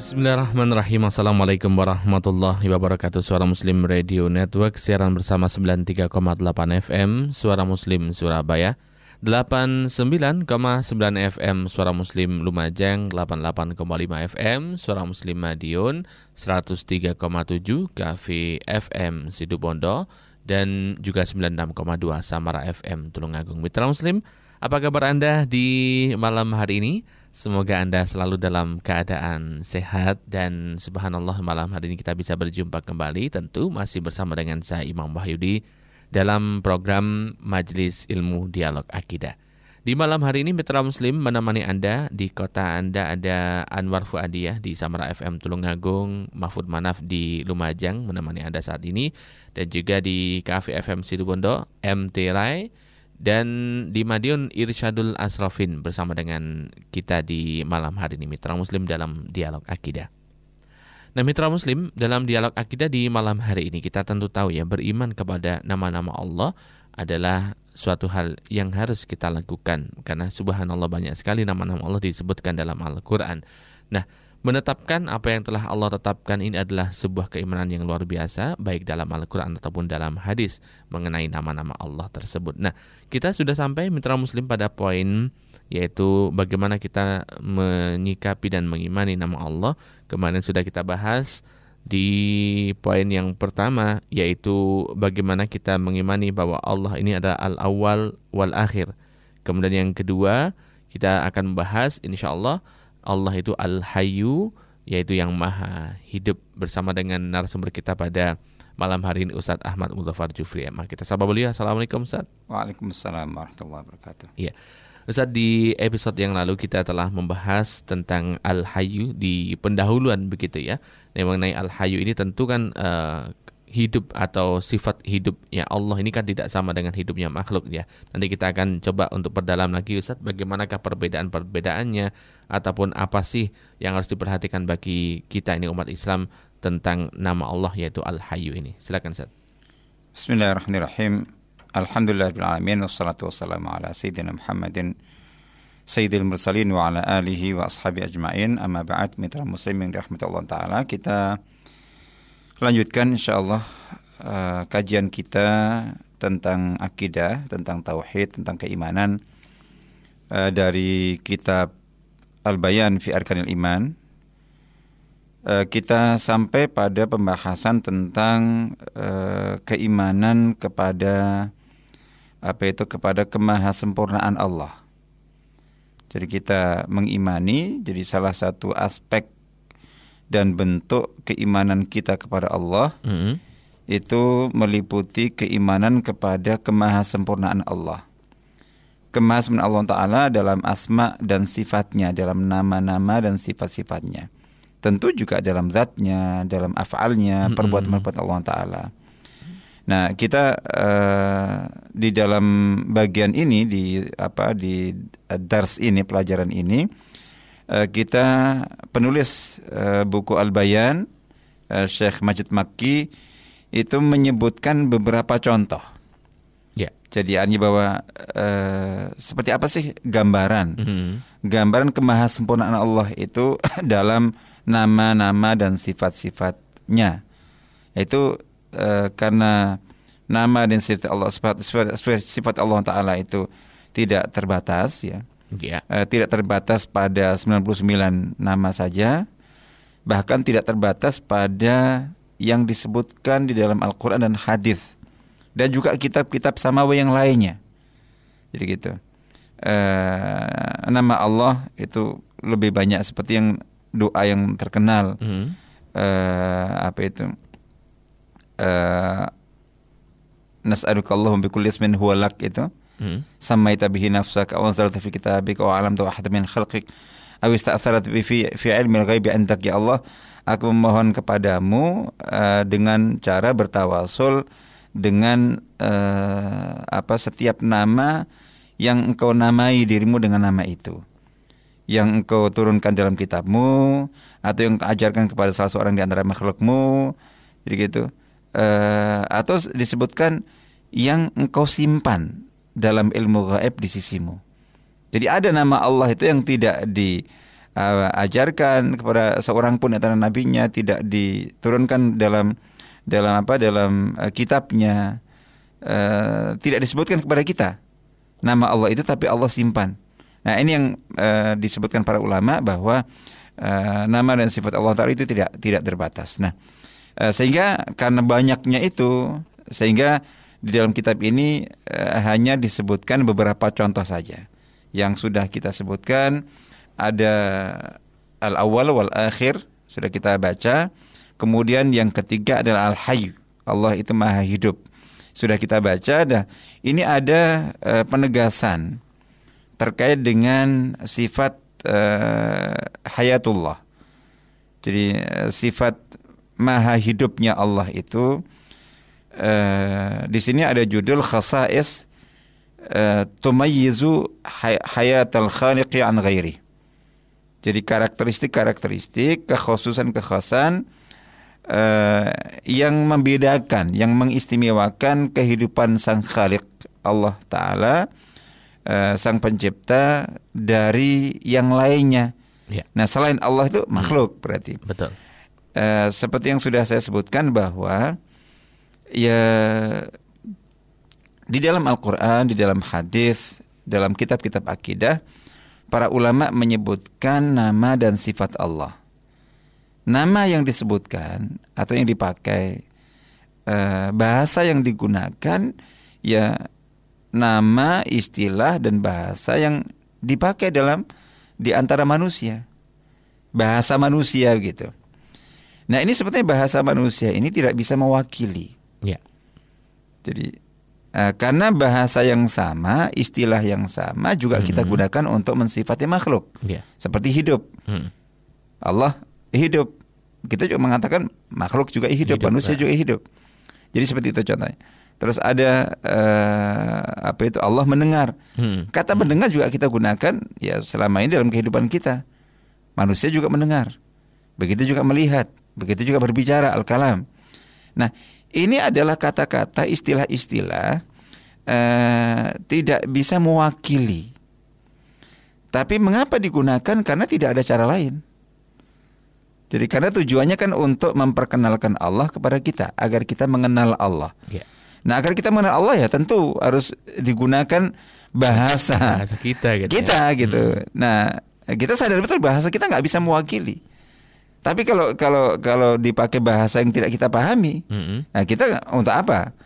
Bismillahirrahmanirrahim. Assalamualaikum warahmatullahi wabarakatuh. Suara Muslim Radio Network Siaran bersama 93,8 FM Suara Muslim Surabaya. 89,9 FM Suara Muslim Lumajang. 88,5 FM Suara Muslim Madiun. 103,7 KV FM Sidubondo. Dan juga 96,2 Samara FM Tulungagung. Mitra Muslim apa kabar Anda di malam hari ini? Semoga Anda selalu dalam keadaan sehat dan subhanallah malam hari ini kita bisa berjumpa kembali tentu masih bersama dengan saya Imam Wahyudi dalam program Majelis Ilmu Dialog Akidah. Di malam hari ini Mitra Muslim menemani Anda di kota Anda ada Anwar Fuadiyah di Samara FM Tulungagung, Mahfud Manaf di Lumajang menemani Anda saat ini dan juga di Cafe FM Situbondo, MT Rai dan di Madiun Irsyadul Asrafin bersama dengan kita di malam hari ini Mitra Muslim dalam Dialog Akidah. Nah Mitra Muslim dalam Dialog Akidah di malam hari ini kita tentu tahu ya beriman kepada nama-nama Allah adalah suatu hal yang harus kita lakukan karena subhanallah banyak sekali nama-nama Allah disebutkan dalam Al-Quran. Nah Menetapkan apa yang telah Allah tetapkan ini adalah sebuah keimanan yang luar biasa, baik dalam Al-Quran ataupun dalam hadis mengenai nama-nama Allah tersebut. Nah, kita sudah sampai mitra muslim pada poin yaitu bagaimana kita menyikapi dan mengimani nama Allah. Kemarin sudah kita bahas di poin yang pertama yaitu bagaimana kita mengimani bahwa Allah ini adalah al-awwal wal akhir. Kemudian yang kedua, kita akan membahas insya Allah Allah itu Al-Hayyu yaitu yang maha hidup bersama dengan narasumber kita pada malam hari ini Ustadz Ahmad Muzaffar Jufri. Maka kita sahabat beliau. Assalamualaikum Ustadz. Waalaikumsalam warahmatullahi wabarakatuh. Iya. Ustadz di episode yang lalu kita telah membahas tentang Al-Hayyu di pendahuluan begitu ya. Yang mengenai Al-Hayyu ini tentu kan uh, hidup atau sifat hidupnya Allah ini kan tidak sama dengan hidupnya makhluk ya. Nanti kita akan coba untuk perdalam lagi Ustaz bagaimanakah perbedaan-perbedaannya ataupun apa sih yang harus diperhatikan bagi kita ini umat Islam tentang nama Allah yaitu Al-Hayyu ini. Silakan Ustaz. Bismillahirrahmanirrahim. Alhamdulillahirrahmanirrahim. Wassalatu wassalamu ala Sayyidina Muhammadin Sayyidil Mursalin wa ala alihi wa ashabi ajma'in Amma ba'd mitra muslim yang dirahmati Allah Ta'ala Kita lanjutkan insyaallah uh, kajian kita tentang akidah, tentang tauhid, tentang keimanan uh, dari kitab Al-Bayan fi Arkanil Iman. Uh, kita sampai pada pembahasan tentang uh, keimanan kepada apa itu kepada kemahasempurnaan Allah. Jadi kita mengimani jadi salah satu aspek dan bentuk keimanan kita kepada Allah mm -hmm. itu meliputi keimanan kepada kemahasempurnaan Allah. Kemahasempurnaan Allah Ta'ala dalam asma dan sifatnya, dalam nama-nama dan sifat-sifatnya. Tentu juga dalam zatnya, dalam afalnya, perbuatan-perbuatan Allah Ta'ala. Nah, kita uh, di dalam bagian ini di apa di dars ini pelajaran ini Eh, kita penulis uh, buku Al-Bayan uh, Syekh Majid Makki itu menyebutkan beberapa contoh. Ya. Jadi artinya bahwa seperti apa sih gambaran mm -hmm. gambaran kemahasempurnaan Allah itu dalam nama-nama dan sifat-sifatnya. Itu karena nama dan sifat Allah sifat, sifat Allah Taala itu tidak terbatas ya ya. uh, tidak terbatas pada 99 nama saja, bahkan tidak terbatas pada yang disebutkan di dalam Al-Quran dan hadis dan juga kitab-kitab samawi yang lainnya. Jadi gitu. Uh, nama Allah itu lebih banyak seperti yang doa yang terkenal. Mm. Uh, apa itu? Uh, Nas'alukallahu bi kulli ismin huwa lak itu سميت به نفسك أو أنزلت في كتابك أو علمت أحد من خلقك أو استأثرت في في علم الغيب عندك ya Allah aku memohon kepadamu uh, dengan cara bertawasul dengan uh, apa setiap nama yang engkau namai dirimu dengan nama itu yang engkau turunkan dalam kitabmu atau yang engkau ajarkan kepada salah seorang di antara makhlukmu jadi gitu uh, atau disebutkan yang engkau simpan dalam ilmu gaib di sisimu. Jadi ada nama Allah itu yang tidak di uh, ajarkan kepada seorang pun antara nabinya tidak diturunkan dalam dalam apa dalam uh, kitabnya uh, tidak disebutkan kepada kita nama Allah itu tapi Allah simpan. Nah, ini yang uh, disebutkan para ulama bahwa uh, nama dan sifat Allah Taala itu tidak tidak terbatas. Nah, uh, sehingga karena banyaknya itu sehingga di dalam kitab ini uh, hanya disebutkan beberapa contoh saja. Yang sudah kita sebutkan ada al-awwal wal akhir sudah kita baca. Kemudian yang ketiga adalah al-hayy. Allah itu maha hidup sudah kita baca dah ini ada uh, penegasan terkait dengan sifat uh, hayatullah. Jadi uh, sifat maha hidupnya Allah itu uh, di sini ada judul khasais uh, tumayyizu hayatal khaliqi an ghairi. Jadi karakteristik-karakteristik, kekhususan-kekhususan uh, yang membedakan, yang mengistimewakan kehidupan sang Khalik Allah Taala, uh, sang Pencipta dari yang lainnya. Ya. Nah, selain Allah itu hmm. makhluk hmm. berarti. Betul. Uh, seperti yang sudah saya sebutkan bahwa ya di dalam Al-Qur'an, di dalam hadis, dalam kitab-kitab akidah, para ulama menyebutkan nama dan sifat Allah. Nama yang disebutkan atau yang dipakai eh, bahasa yang digunakan ya nama istilah dan bahasa yang dipakai dalam di antara manusia. Bahasa manusia gitu. Nah ini sebetulnya bahasa manusia ini tidak bisa mewakili ya jadi uh, karena bahasa yang sama istilah yang sama juga -hmm. kita gunakan untuk mensifati makhluk ya. seperti hidup hmm. Allah hidup. Kita juga mengatakan makhluk juga hidup, hidup manusia ya. juga hidup. Jadi seperti itu contohnya. Terus ada uh, apa itu Allah mendengar. Hmm. Kata hmm. mendengar juga kita gunakan ya selama ini dalam kehidupan kita. Manusia juga mendengar. Begitu juga melihat, begitu juga berbicara al-kalam. Nah, ini adalah kata-kata istilah-istilah uh, tidak bisa mewakili. Tapi mengapa digunakan? Karena tidak ada cara lain. Jadi karena tujuannya kan untuk memperkenalkan Allah kepada kita agar kita mengenal Allah. Yeah. Nah agar kita mengenal Allah ya tentu harus digunakan bahasa, bahasa kita gitu. Kita ya. gitu. Hmm. Nah kita sadar betul bahasa kita nggak bisa mewakili. Tapi kalau kalau kalau dipakai bahasa yang tidak kita pahami, -hmm. nah kita untuk apa?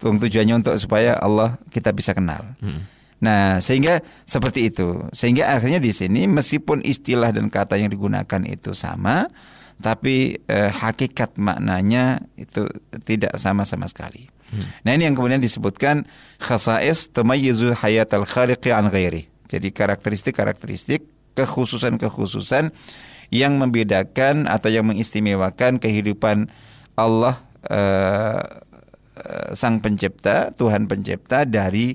Tujuannya untuk supaya Allah kita bisa kenal. -hmm. Nah, sehingga seperti itu. Sehingga akhirnya di sini meskipun istilah dan kata yang digunakan itu sama, tapi eh, hakikat maknanya itu tidak sama sama sekali. Hmm. Nah, ini yang kemudian disebutkan khasais tamayyizu hayatal khaliqi an ghairi. Jadi karakteristik-karakteristik kekhususan-kekhususan yang membedakan atau yang mengistimewakan kehidupan Allah eh sang pencipta, Tuhan pencipta dari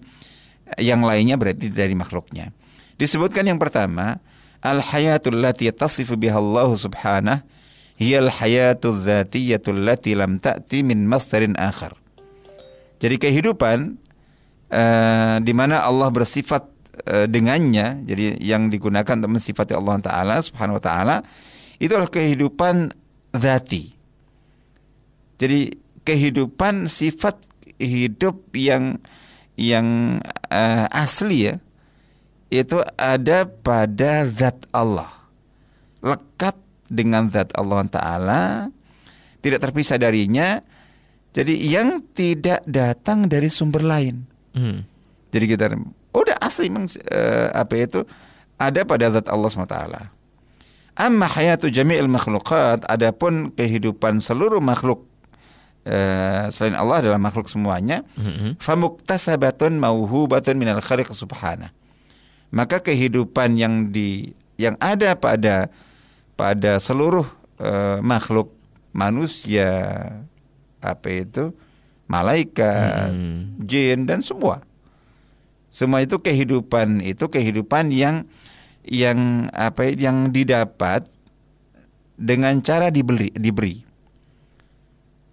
yang lainnya berarti dari makhluknya. Disebutkan yang pertama, al hayatul lati tasifu biha Allah subhanahu hiya al hayatul dzatiyatul lati lam ta'ti min masdarin akhar. Jadi kehidupan uh, di mana Allah bersifat uh, dengannya, jadi yang digunakan untuk mensifati Allah taala subhanahu wa taala itu adalah kehidupan zati. Jadi kehidupan sifat hidup yang yang uh, asli ya itu ada pada zat Allah lekat dengan zat Allah Taala tidak terpisah darinya jadi yang tidak datang dari sumber lain hmm. jadi kita udah asli memang uh, apa itu ada pada zat Allah SWT amma hayatu jami'il makhlukat adapun kehidupan seluruh makhluk Uh, selain Allah adalah makhluk semuanya. Mm-hmm. Famuktasabatun mauhubatun minal khaliq subhana. Maka kehidupan yang di yang ada pada pada seluruh uh, makhluk manusia apa itu malaikat, mm-hmm. jin dan semua. Semua itu kehidupan itu kehidupan yang yang apa yang didapat dengan cara dibeli diberi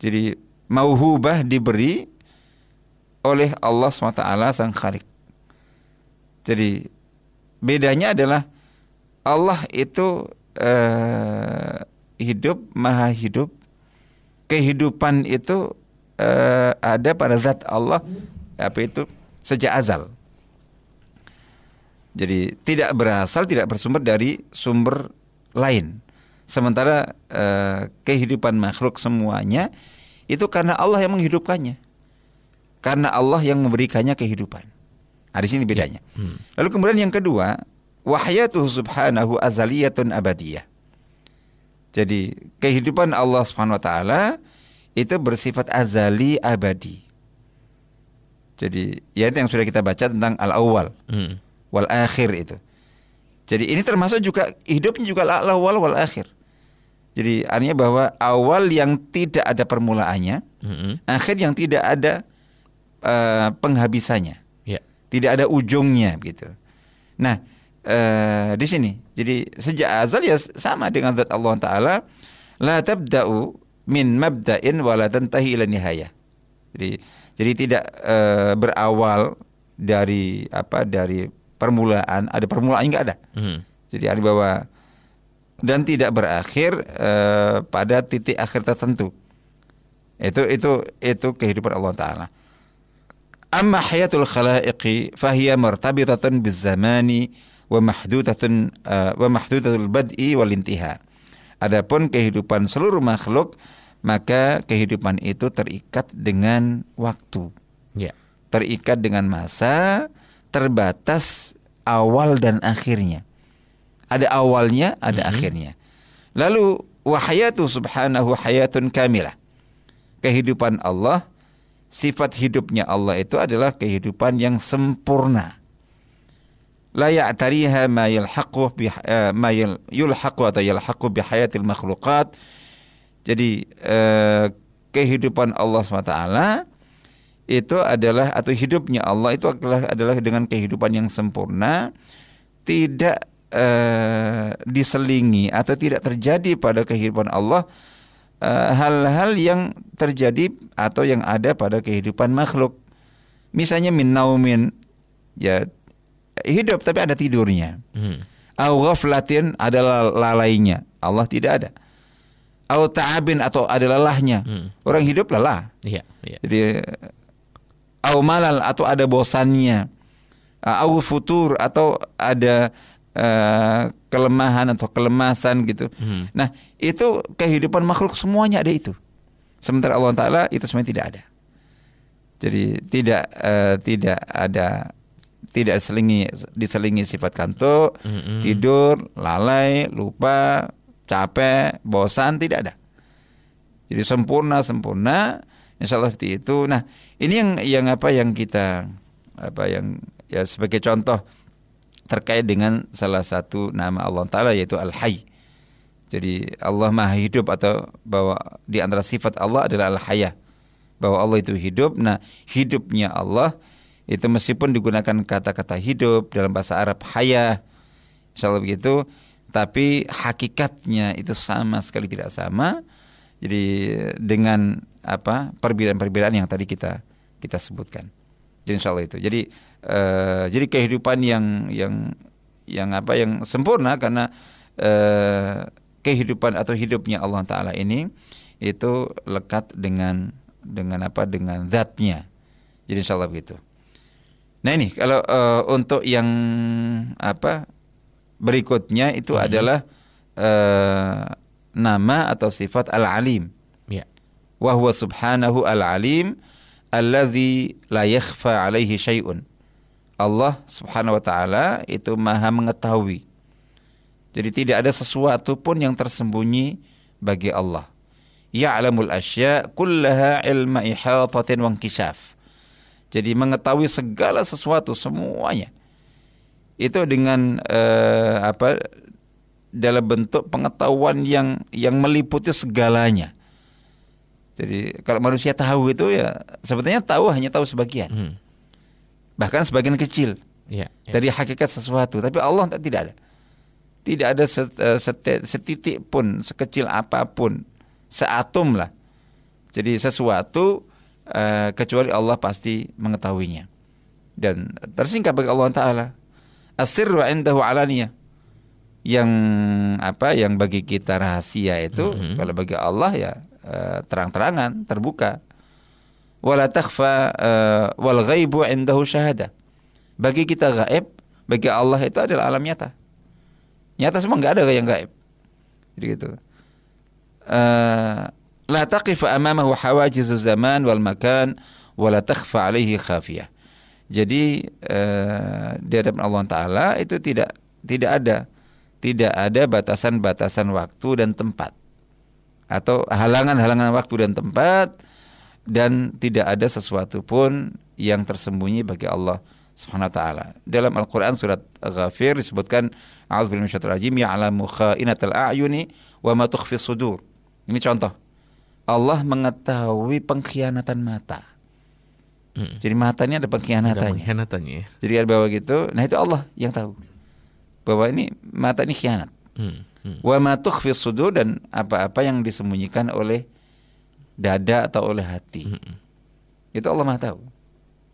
jadi mauhubah diberi oleh Allah SWT sang khalik. Jadi bedanya adalah Allah itu uh, hidup, maha hidup. Kehidupan itu uh, ada pada zat Allah apa itu sejak azal. Jadi tidak berasal, tidak bersumber dari sumber lain. Sementara uh, kehidupan makhluk semuanya itu karena Allah yang menghidupkannya. Karena Allah yang memberikannya kehidupan. Nah, di sini bedanya. Hmm. Lalu kemudian yang kedua, wahyatuhu subhanahu azaliyatun abadiyah. Jadi kehidupan Allah Subhanahu wa taala itu bersifat azali abadi. Jadi ya itu yang sudah kita baca tentang al-awwal hmm. Wal akhir itu. Jadi ini termasuk juga hidupnya juga al-awwal wal akhir. Jadi artinya bahwa awal yang tidak ada permulaannya, hmm. akhir yang tidak ada uh, penghabisannya. Yeah. Tidak ada ujungnya gitu. Nah, uh, di sini. Jadi sejak azal ya sama dengan zat Allah taala la tabda'u min mabda'in wa la tantahi ila nihayah. Jadi jadi tidak uh, berawal dari apa dari permulaan, ada permulaan enggak ada. Hmm. Jadi ada bahwa dan tidak berakhir uh, pada titik akhir tertentu. Itu itu itu kehidupan Allah taala. Amma hayatul khalaiqi fahiya martabitatun bizamani wa mahdudatun uh, wa mahdudatul bad'i wal intiha. Adapun kehidupan seluruh makhluk maka kehidupan itu terikat dengan waktu. Yeah. Terikat dengan masa, terbatas awal dan akhirnya. Ada awalnya, ada mm -hmm. akhirnya. Lalu wahayatu subhanahu hayatun kamilah. Kehidupan Allah, sifat hidupnya Allah itu adalah kehidupan yang sempurna la ya'tariha ma yalhaqu bi uh, ma yulhaqu atau yalhaqu bi hayatil makhluqat. Jadi uh, kehidupan Allah SWT itu adalah atau hidupnya Allah itu adalah adalah dengan kehidupan yang sempurna tidak uh, diselingi atau tidak terjadi pada kehidupan Allah hal-hal uh, yang terjadi atau yang ada pada kehidupan makhluk. Misalnya min naumin ya hidup tapi ada tidurnya. Hmm. Au ghaflatin adalah lalainya. Allah tidak ada. Au ta'abin atau ada lelahnya. Hmm. Orang hidup lelah. Iya, iya. Jadi au malal atau ada bosannya. Au futur atau ada uh, kelemahan atau kelemasan gitu. Hmm. Nah, itu kehidupan makhluk semuanya ada itu. Sementara Allah Taala itu semuanya tidak ada. Jadi tidak uh, tidak ada tidak selingi diselingi sifat kantuk, mm-hmm. tidur, lalai, lupa, capek, bosan tidak ada. Jadi sempurna sempurna, insya Allah seperti itu. Nah ini yang yang apa yang kita apa yang ya sebagai contoh terkait dengan salah satu nama Allah Taala yaitu Al Hayy. Jadi Allah Maha Hidup atau bahwa di antara sifat Allah adalah Al Hayah. Bahwa Allah itu hidup. Nah, hidupnya Allah itu meskipun digunakan kata-kata hidup dalam bahasa Arab haya insyaallah begitu tapi hakikatnya itu sama sekali tidak sama jadi dengan apa perbedaan-perbedaan yang tadi kita kita sebutkan jadi insyaallah itu jadi uh, jadi kehidupan yang yang yang apa yang sempurna karena uh, kehidupan atau hidupnya Allah Taala ini itu lekat dengan dengan apa dengan zatnya jadi insyaallah begitu Nah ini kalau uh, untuk yang apa berikutnya itu hmm. adalah uh, nama atau sifat al-alim. Ya. Wa huwa subhanahu al-alim alladzi la yakhfa alaihi syai'un. Allah Subhanahu wa taala itu Maha mengetahui. Jadi tidak ada sesuatu pun yang tersembunyi bagi Allah. Ya'lamul asya' kullaha ilma ihatatin wa inkishaf. Jadi mengetahui segala sesuatu semuanya. Itu dengan uh, apa dalam bentuk pengetahuan yang yang meliputi segalanya. Jadi kalau manusia tahu itu ya sebetulnya tahu hanya tahu sebagian. Hmm. Bahkan sebagian kecil. Ya, ya. Dari hakikat sesuatu, tapi Allah tidak ada. Tidak ada eh, setitik pun, sekecil apa pun, seatom lah. Jadi sesuatu uh, kecuali Allah pasti mengetahuinya. Dan tersingkap bagi Allah Taala. Asirru indahu alaniyah. yang apa yang bagi kita rahasia itu mm-hmm. kalau bagi Allah ya terang-terangan terbuka. Wala takhfa uh, wal ghaibu indahu syahada. Bagi kita gaib bagi Allah itu adalah alam nyata. Nyata semua nggak ada yang gaib. Jadi gitu. Uh, la taqif amamahu hawajizu zaman wal makan wala takhfa alaihi khafiyah. Jadi uh, di hadapan Allah taala itu tidak tidak ada tidak ada batasan-batasan waktu dan tempat atau halangan-halangan waktu dan tempat dan tidak ada sesuatu pun yang tersembunyi bagi Allah Subhanahu wa taala. Dalam Al-Qur'an surat Ghafir disebutkan a'udzubillahi minasyaitonir rajim ya'lamu kha'inatal a'yuni wa ma tukhfi sudur. Ini contoh. Allah mengetahui pengkhianatan mata. Hmm. Jadi matanya ada pengkhianatannya. Ada pengkhianatannya. Ya. Jadi ada bahwa gitu. Nah itu Allah yang tahu bahwa ini mata ini khianat. Hmm, hmm. Wa ma tukhfi sudur dan apa-apa yang disembunyikan oleh dada atau oleh hati. Hmm. Itu Allah Maha tahu.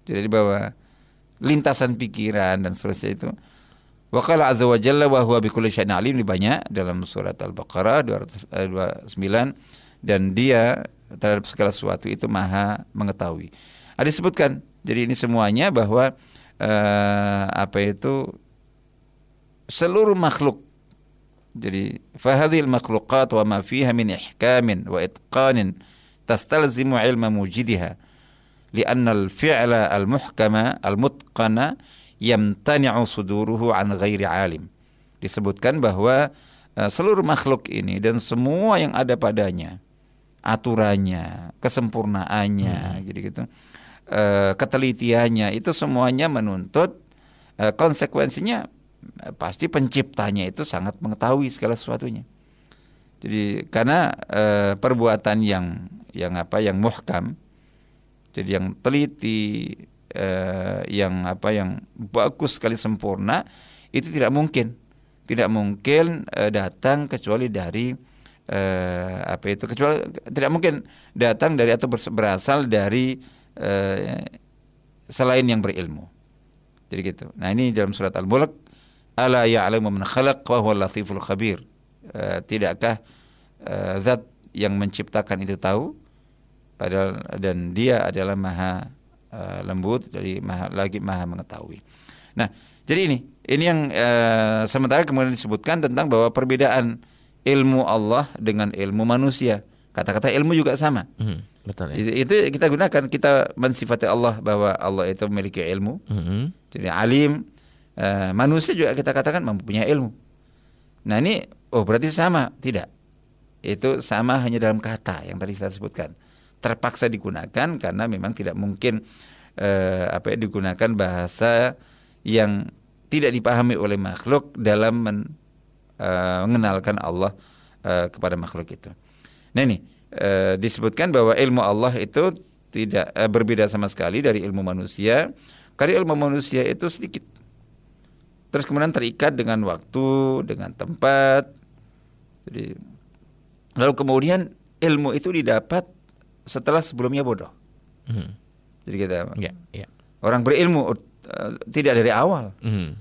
Jadi bahwa lintasan pikiran dan seterusnya itu Wa qala azza wa jalla wa huwa bikulli syai'in alim ini banyak dalam surat Al-Baqarah 229 eh, dan dia terhadap segala sesuatu itu maha mengetahui. Ada disebutkan jadi ini semuanya bahwa uh, apa itu seluruh makhluk. Jadi fahadhil makhluqat wa ma fiha min ihkamin wa itqanin tastalzimu ilma mujidiha lianna al-fi'la al-muhkama al-mutqana yamtani'u suduruhu an ghairi alim. Disebutkan bahwa uh, seluruh makhluk ini dan semua yang ada padanya aturannya, kesempurnaannya, hmm. gitu gitu. Uh, ketelitiannya itu semuanya menuntut uh, konsekuensinya pasti penciptanya itu sangat mengetahui segala sesuatunya. Jadi karena e, perbuatan yang yang apa yang muhkam, jadi yang teliti, e, yang apa yang bagus sekali sempurna itu tidak mungkin, tidak mungkin e, datang kecuali dari e, apa itu kecuali tidak mungkin datang dari atau berasal dari e, selain yang berilmu. Jadi gitu. Nah ini dalam surat Al-Mulk ala ya'lamu man khalaq wa huwa latiful khabir. Uh, tidakkah uh, zat yang menciptakan itu tahu padahal dan dia adalah maha uh, lembut dari maha lagi maha mengetahui. Nah, jadi ini ini yang uh, sementara kemudian disebutkan tentang bahwa perbedaan ilmu Allah dengan ilmu manusia. Kata-kata ilmu juga sama. Hmm, betul. Ya. Itu, itu kita gunakan kita mensifati Allah bahwa Allah itu memiliki ilmu. Hmm. Jadi alim, Eh, manusia juga kita katakan mempunyai ilmu. Nah ini oh berarti sama tidak? Itu sama hanya dalam kata yang tadi saya sebutkan. Terpaksa digunakan karena memang tidak mungkin uh, apa ya digunakan bahasa yang tidak dipahami oleh makhluk dalam men, uh, mengenalkan Allah kepada makhluk itu. Nah ini disebutkan bahwa ilmu Allah itu tidak berbeda sama sekali dari ilmu manusia. Karena ilmu manusia itu sedikit terus kemudian terikat dengan waktu, dengan tempat. Jadi lalu kemudian ilmu itu didapat setelah sebelumnya bodoh. Hmm. Jadi kita yeah, yeah. orang berilmu uh, tidak dari awal. Hmm.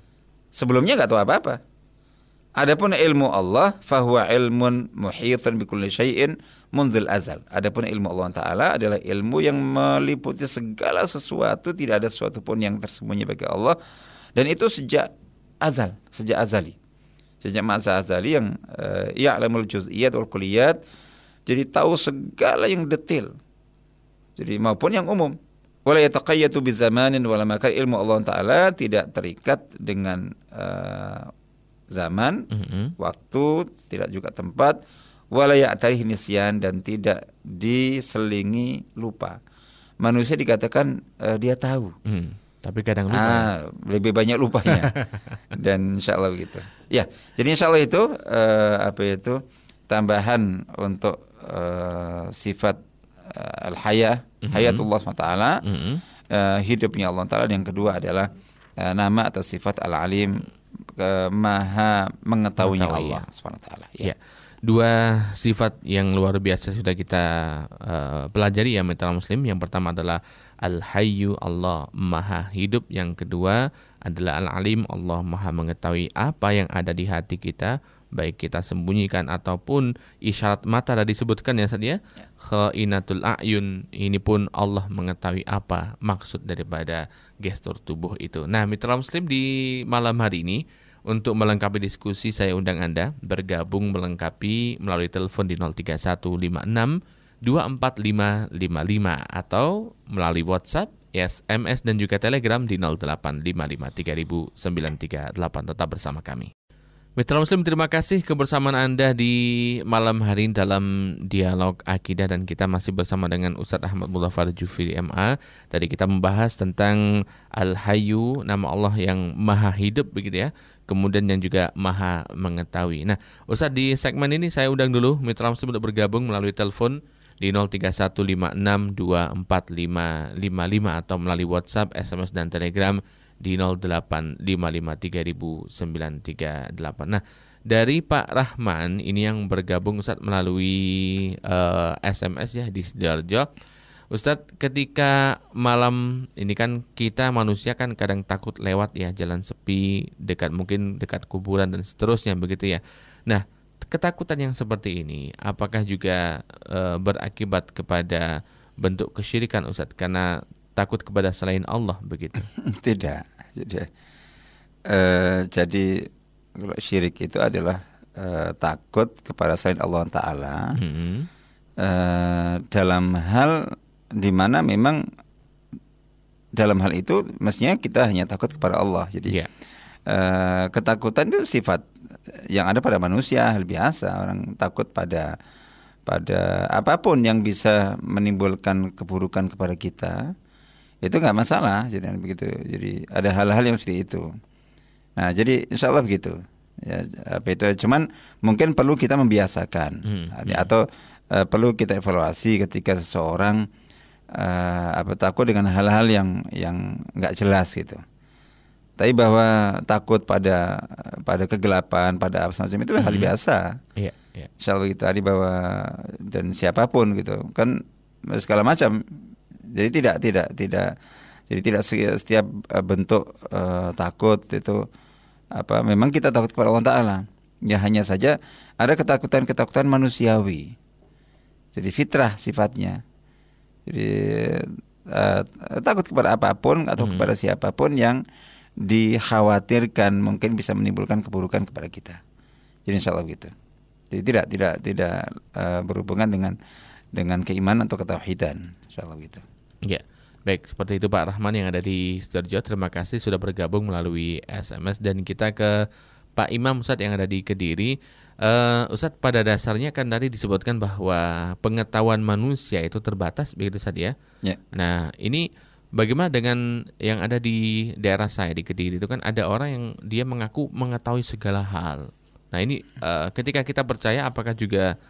Sebelumnya nggak tahu apa-apa. Adapun ilmu Allah fahuwa ilmun muhitan bikulli syai'in mundzil azal. Adapun ilmu Allah taala adalah ilmu yang meliputi segala sesuatu, tidak ada sesuatu pun yang tersembunyi bagi Allah dan itu sejak azal, sejak azali. Sejak masa azali yang uh, ya'lamul juz'iyat wal kulliyat jadi tahu segala yang detail. Jadi maupun yang umum. Wala yataqayyatu bizamanin wala makan ilmu Allah taala tidak terikat dengan uh, zaman, mm -hmm. waktu, tidak juga tempat, wala ya'tarih nisyan dan tidak diselingi lupa. Manusia dikatakan uh, dia tahu. Mm tapi kadang lupa. Ah, lebih banyak lupanya. Dan insya Allah begitu. Ya, jadi insya Allah itu uh, apa itu tambahan untuk uh, sifat uh, al-haya, mm -hmm. hayatullah SWT, mm -hmm. uh, hidupnya Allah Taala. Yang kedua adalah uh, nama atau sifat al-alim, uh, maha mengetahuinya Allah ya. SWT. Ya. ya. Dua sifat yang luar biasa sudah kita uh, pelajari ya mitra muslim. Yang pertama adalah Al-Hayyu Allah Maha Hidup. Yang kedua adalah Al-Alim Allah Maha mengetahui apa yang ada di hati kita baik kita sembunyikan ataupun isyarat mata tadi disebutkan ya saja ya. khainatul ayun ini pun Allah mengetahui apa maksud daripada gestur tubuh itu. Nah, mitra muslim di malam hari ini untuk melengkapi diskusi saya undang Anda bergabung melengkapi melalui telepon di 03156 24555 atau melalui WhatsApp, SMS dan juga Telegram di 0855300938 tetap bersama kami. Mitra Muslim terima kasih kebersamaan Anda di malam hari dalam dialog akidah dan kita masih bersama dengan Ustadz Ahmad Mulafar Jufri MA. Tadi kita membahas tentang Al-Hayyu, nama Allah yang maha hidup begitu ya. Kemudian yang juga maha mengetahui. Nah Ustadz di segmen ini saya undang dulu Mitra Muslim untuk bergabung melalui telepon di 0315624555 atau melalui WhatsApp, SMS dan Telegram di 0855300938. Nah, dari Pak Rahman ini yang bergabung Ustadz melalui uh, eh, SMS ya di Sidoarjo. Ustadz, ketika malam ini kan kita manusia kan kadang takut lewat ya jalan sepi, dekat mungkin dekat kuburan dan seterusnya begitu ya. Nah, ketakutan yang seperti ini apakah juga uh, berakibat kepada bentuk kesyirikan Ustadz karena takut kepada selain Allah begitu? Tidak. Jadi, uh, jadi kalau syirik itu adalah uh, takut kepada selain Allah Taala hmm. uh, dalam hal di mana memang dalam hal itu mestinya kita hanya takut kepada Allah. Jadi yeah. uh, ketakutan itu sifat yang ada pada manusia hal biasa orang takut pada pada apa pun yang bisa menimbulkan keburukan kepada kita itu nggak masalah jadi begitu. Jadi ada hal-hal yang seperti itu. Nah jadi insya Allah begitu. Ya apa itu? Cuman mungkin perlu kita membiasakan. Hmm, hmm. atau uh, perlu kita evaluasi ketika seseorang uh, apa takut dengan hal-hal yang yang nggak jelas gitu. Tapi bahwa takut pada pada kegelapan pada apa semacam itu hmm. hal biasa. Yeah, yeah. insya Allah gitu tadi bahwa dan siapa pun gitu. Kan segala macam jadi tidak tidak tidak jadi tidak setiap eh, bentuk uh, takut itu apa memang kita takut kepada Allah Taala. Ya hanya saja ada ketakutan-ketakutan manusiawi. Jadi fitrah sifatnya. Jadi uh, takut kepada apa pun atau hmm. kepada siapa pun yang dikhawatirkan mungkin bisa menimbulkan keburukan kepada kita. Jadi insya Allah gitu. Jadi tidak tidak tidak uh, berhubungan dengan dengan keimanan atau ketauhidan. Insya Allah gitu. Ya, baik seperti itu Pak Rahman yang ada di Sidoarjo. Terima kasih sudah bergabung melalui SMS dan kita ke Pak Imam Ustadz yang ada di Kediri. Uh, Ustadz pada dasarnya kan tadi disebutkan bahwa pengetahuan manusia itu terbatas begitu saja ya. ya. Nah ini bagaimana dengan yang ada di daerah saya di Kediri itu kan ada orang yang dia mengaku mengetahui segala hal. Nah ini uh, ketika kita percaya apakah juga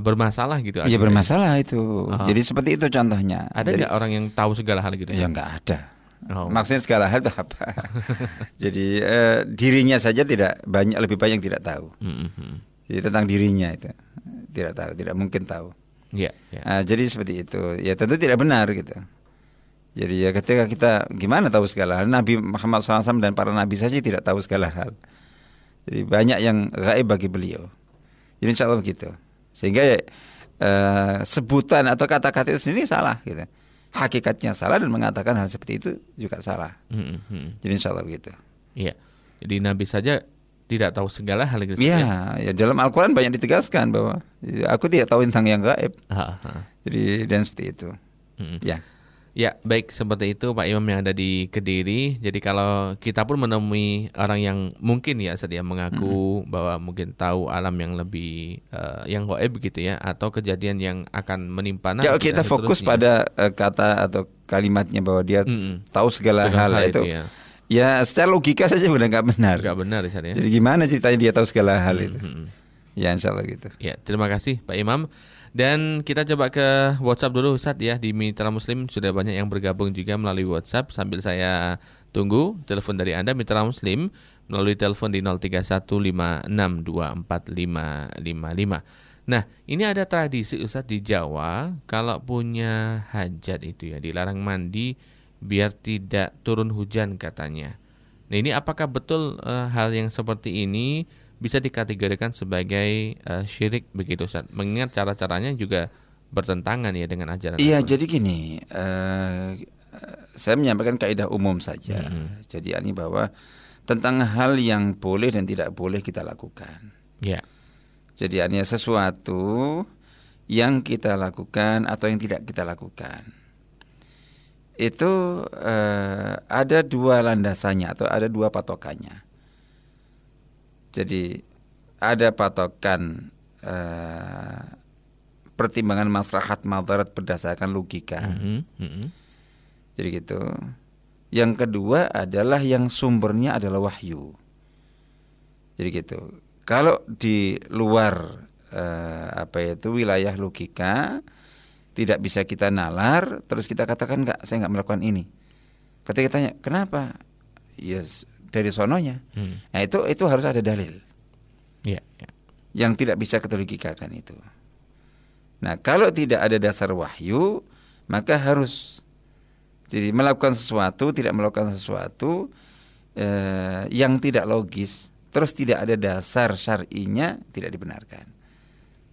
bermasalah gitu. Iya bermasalah itu. Oh. Jadi seperti itu contohnya. Ada nggak orang yang tahu segala hal gitu? Ya nggak ada. Oh. Maksudnya segala hal itu apa? Jadi eh, dirinya saja tidak banyak lebih banyak yang tidak tahu. Mm-hmm. Jadi tentang dirinya itu tidak tahu, tidak mungkin tahu. Yeah, yeah. Nah, jadi seperti itu. Ya tentu tidak benar gitu. Jadi ya ketika kita gimana tahu segala hal Nabi Muhammad SAW dan para nabi saja tidak tahu segala hal. Jadi banyak yang gaib bagi beliau. Jadi insya Allah begitu. Sehingga uh, sebutan atau kata-kata itu sendiri salah gitu. Hakikatnya salah dan mengatakan hal seperti itu juga salah. Hmm, hmm. Jadi insya Allah begitu. Iya. Jadi Nabi saja tidak tahu segala hal gitu. Iya, ya dalam Al-Qur'an banyak ditegaskan bahwa aku tidak tahu tentang yang gaib. Jadi dan seperti itu. Hmm. Ya. Ya, baik seperti itu Pak Imam yang ada di Kediri. Jadi kalau kita pun menemui orang yang mungkin ya sedia mengaku hmm. bahwa mungkin tahu alam yang lebih uh, yang goib begitu ya atau kejadian yang akan menimpa nanti. Ya, kita fokus pada uh, kata atau kalimatnya bahwa dia hmm. tahu segala hal, hal itu. itu ya. ya secara logika saja sudah nggak benar. Nggak benar ya. Jadi gimana ceritanya dia tahu segala hal hmm. itu? Hmm. Ya insya Allah gitu. Ya terima kasih Pak Imam. Dan kita coba ke WhatsApp dulu Ustaz ya di Mitra Muslim sudah banyak yang bergabung juga melalui WhatsApp sambil saya tunggu telepon dari Anda Mitra Muslim melalui telepon di 0315624555. Nah, ini ada tradisi Ustadz di Jawa kalau punya hajat itu ya dilarang mandi biar tidak turun hujan katanya. Nah, ini apakah betul uh, hal yang seperti ini bisa dikategorikan sebagai uh, syirik begitu Ustaz? Mengingat cara-caranya juga bertentangan ya dengan ajaran Iya, jadi gini, uh, saya menyampaikan kaidah umum saja. Hmm. Jadi ini bahwa tentang hal yang boleh dan tidak boleh kita lakukan. Ya. Jadi hanya sesuatu yang kita lakukan atau yang tidak kita lakukan. Itu uh, ada dua landasannya atau ada dua patokannya. Jadi ada patokan uh, pertimbangan maslahat madarat berdasarkan logika. Mm -hmm. Mm -hmm jadi gitu. Yang kedua adalah yang sumbernya adalah wahyu. Jadi gitu. Kalau di luar eh, apa itu wilayah logika tidak bisa kita nalar, terus kita katakan enggak, saya nggak melakukan ini. Ketika tanya kenapa? Yes, dari sononya. Hmm. Nah itu itu harus ada dalil. Yeah, yeah. Yang tidak bisa kita logikakan itu. Nah kalau tidak ada dasar wahyu, maka harus jadi melakukan sesuatu, tidak melakukan sesuatu eh, yang tidak logis, terus tidak ada dasar syar'inya tidak dibenarkan.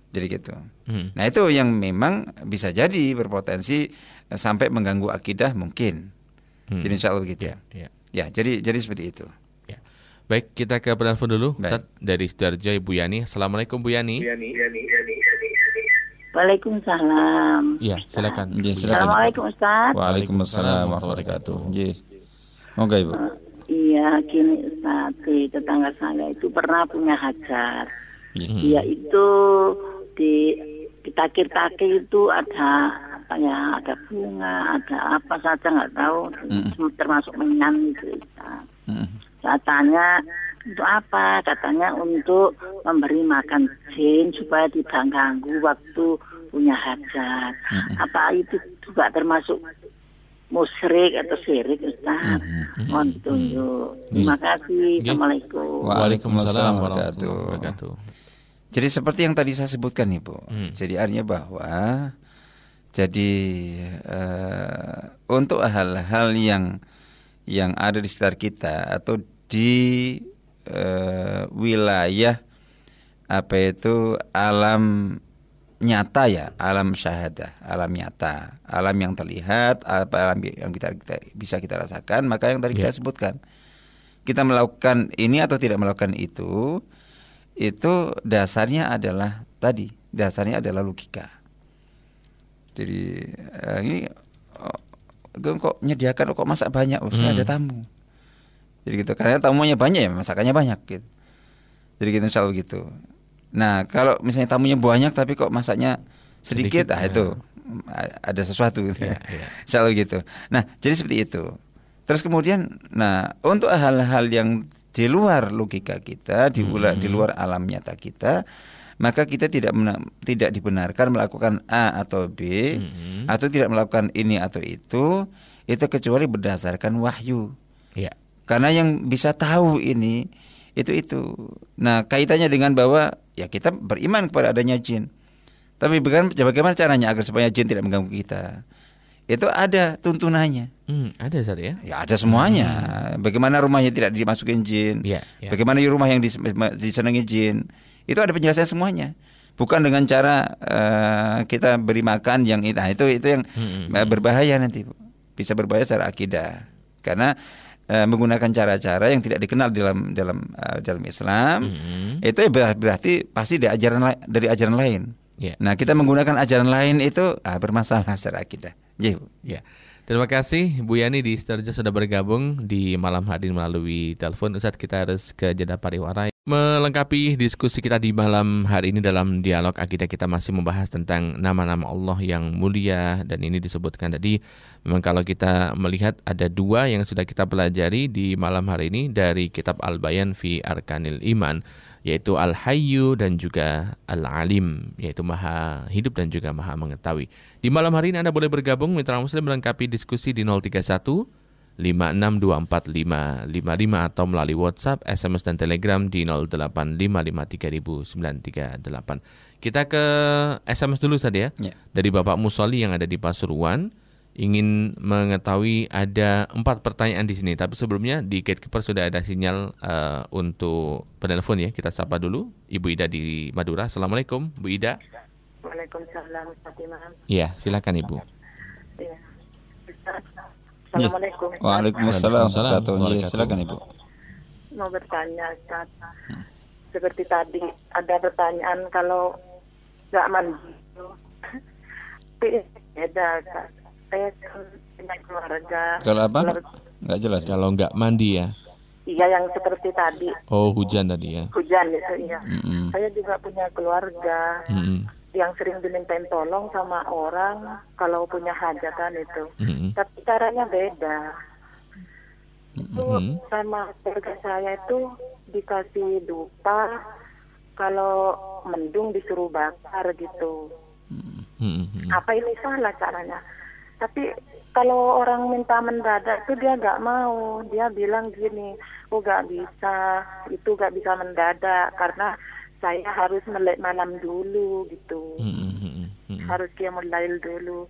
Jadi gitu. Hmm. Nah itu yang memang bisa jadi berpotensi eh, sampai mengganggu akidah mungkin. Hmm. Jadi insya Allah begitu. Ya, ya. Ya jadi jadi seperti itu. Ya. Baik kita ke penelpon dulu. Baik. dari Sidoarjo Ibu Yani. Assalamualaikum Bu Yani. Yani, Yani, Yani. Waalaikumsalam. Iya, silakan. Ya, silakan. Assalamualaikum Ustaz. Waalaikumsalam warahmatullahi wabarakatuh. Nggih. Monggo Ibu. Uh, iya, gini Ustaz, di tetangga saya itu pernah punya hajat. Hmm. Dia itu di di takir-takir itu ada apa ya, ada bunga, ada apa saja nggak tahu, hmm. termasuk menyan itu Ustaz. Hmm. Saya tanya untuk apa? Katanya untuk memberi makan jin supaya tidak ganggu waktu punya hajat. Mm-hmm. Apa itu juga termasuk musyrik atau syirik Ustaz? Mm-hmm. Mohon tunjuk. Terima kasih. Assalamualaikum. Waalaikumsalam warahmatullahi wabarakatuh. Jadi seperti yang tadi saya sebutkan Ibu. Hmm. Jadi artinya bahwa jadi uh, untuk hal-hal yang yang ada di sekitar kita atau di uh, wilayah apa itu alam nyata ya alam syahadah alam nyata alam yang terlihat apa alam yang kita, kita bisa kita rasakan maka yang tadi yeah. kita sebutkan kita melakukan ini atau tidak melakukan itu itu dasarnya adalah tadi dasarnya adalah logika jadi uh, ini oh, kok menyediakan kok masak banyak oh, hmm. ada tamu jadi gitu karena tamunya banyak ya masakannya banyak gitu jadi gitu selalu gitu nah kalau misalnya tamunya banyak tapi kok masaknya sedikit, sedikit ah ya. itu ada sesuatu gitu ya, ya. selalu gitu nah jadi seperti itu terus kemudian nah untuk hal-hal yang di luar logika kita di luar hmm. di luar alam nyata kita maka kita tidak tidak dibenarkan melakukan A atau B hmm. atau tidak melakukan ini atau itu itu kecuali berdasarkan wahyu. Ya. Karena yang bisa tahu ini itu itu. Nah, kaitannya dengan bahwa ya kita beriman kepada adanya jin. Tapi bagaimana caranya agar supaya jin tidak mengganggu kita? Itu ada tuntunannya. Hmm, ada satu ya? Ya ada semuanya. Hmm. Bagaimana rumahnya tidak dimasukin jin? Ya, ya. Bagaimana rumah yang disenangi jin? Itu ada penjelasan semuanya. Bukan dengan cara uh, kita beri makan yang itu, nah, itu itu yang hmm, hmm. berbahaya nanti. Bisa berbahaya secara akidah. Karena uh, menggunakan cara-cara yang tidak dikenal dalam dalam uh, dalam Islam mm-hmm. itu berarti pasti dari ajaran dari ajaran lain. Yeah. Nah kita menggunakan ajaran lain itu uh, bermasalah secara akidah. Ya. Yeah. Terima kasih Bu Yani di Sturja sudah bergabung di malam hari melalui telepon. Ustaz kita harus ke jeda pariwara. Melengkapi diskusi kita di malam hari ini dalam dialog akidah kita masih membahas tentang nama-nama Allah yang mulia dan ini disebutkan tadi memang kalau kita melihat ada dua yang sudah kita pelajari di malam hari ini dari kitab Al-Bayan fi Arkanil Iman yaitu Al-Hayyu dan juga Al-Alim yaitu Maha Hidup dan juga Maha Mengetahui. Di malam hari ini Anda boleh bergabung mitra muslim melengkapi diskusi di 031 5624555 atau melalui WhatsApp, SMS dan Telegram di 0855300938. Kita ke SMS dulu saja ya. Ya. Dari Bapak Musoli yang ada di Pasuruan ingin mengetahui ada empat pertanyaan di sini. Tapi sebelumnya di Gatekeeper sudah ada sinyal uh, untuk penelpon ya. Kita sapa dulu Ibu Ida di Madura. Assalamualaikum, Bu Ida. Waalaikumsalam Fatimah. Iya, silakan Ibu. Ya. Assalamualaikum. Waalaikumsalam. Waalaikumsalam. wabarakatuh. Silakan Ibu. Mau bertanya Ustaz. Seperti tadi ada pertanyaan kalau nggak mandi. Tapi beda. Saya kan punya keluarga. Kalau apa? Nggak jelas. Kalau nggak mandi ya. Iya yang seperti tadi Oh, hujan tadi ya. hujan itu iya. Mm-mm. Saya juga punya keluarga Mm-mm. Yang sering dimintain tolong sama orang kalau punya hajatan itu. Mm-mm. Tapi caranya beda. Itu Mhm. sama keluarga saya itu dikasih dupa kalau mendung disuruh bakar gitu. Mm-mm. Apa ini salah caranya? Tapi kalau orang minta mendadak itu dia nggak mau. Dia bilang gini, oh nggak bisa, itu nggak bisa mendadak karena saya harus melek malam dulu gitu. Mm-mm. Mm-mm. Harus dia mulail dulu.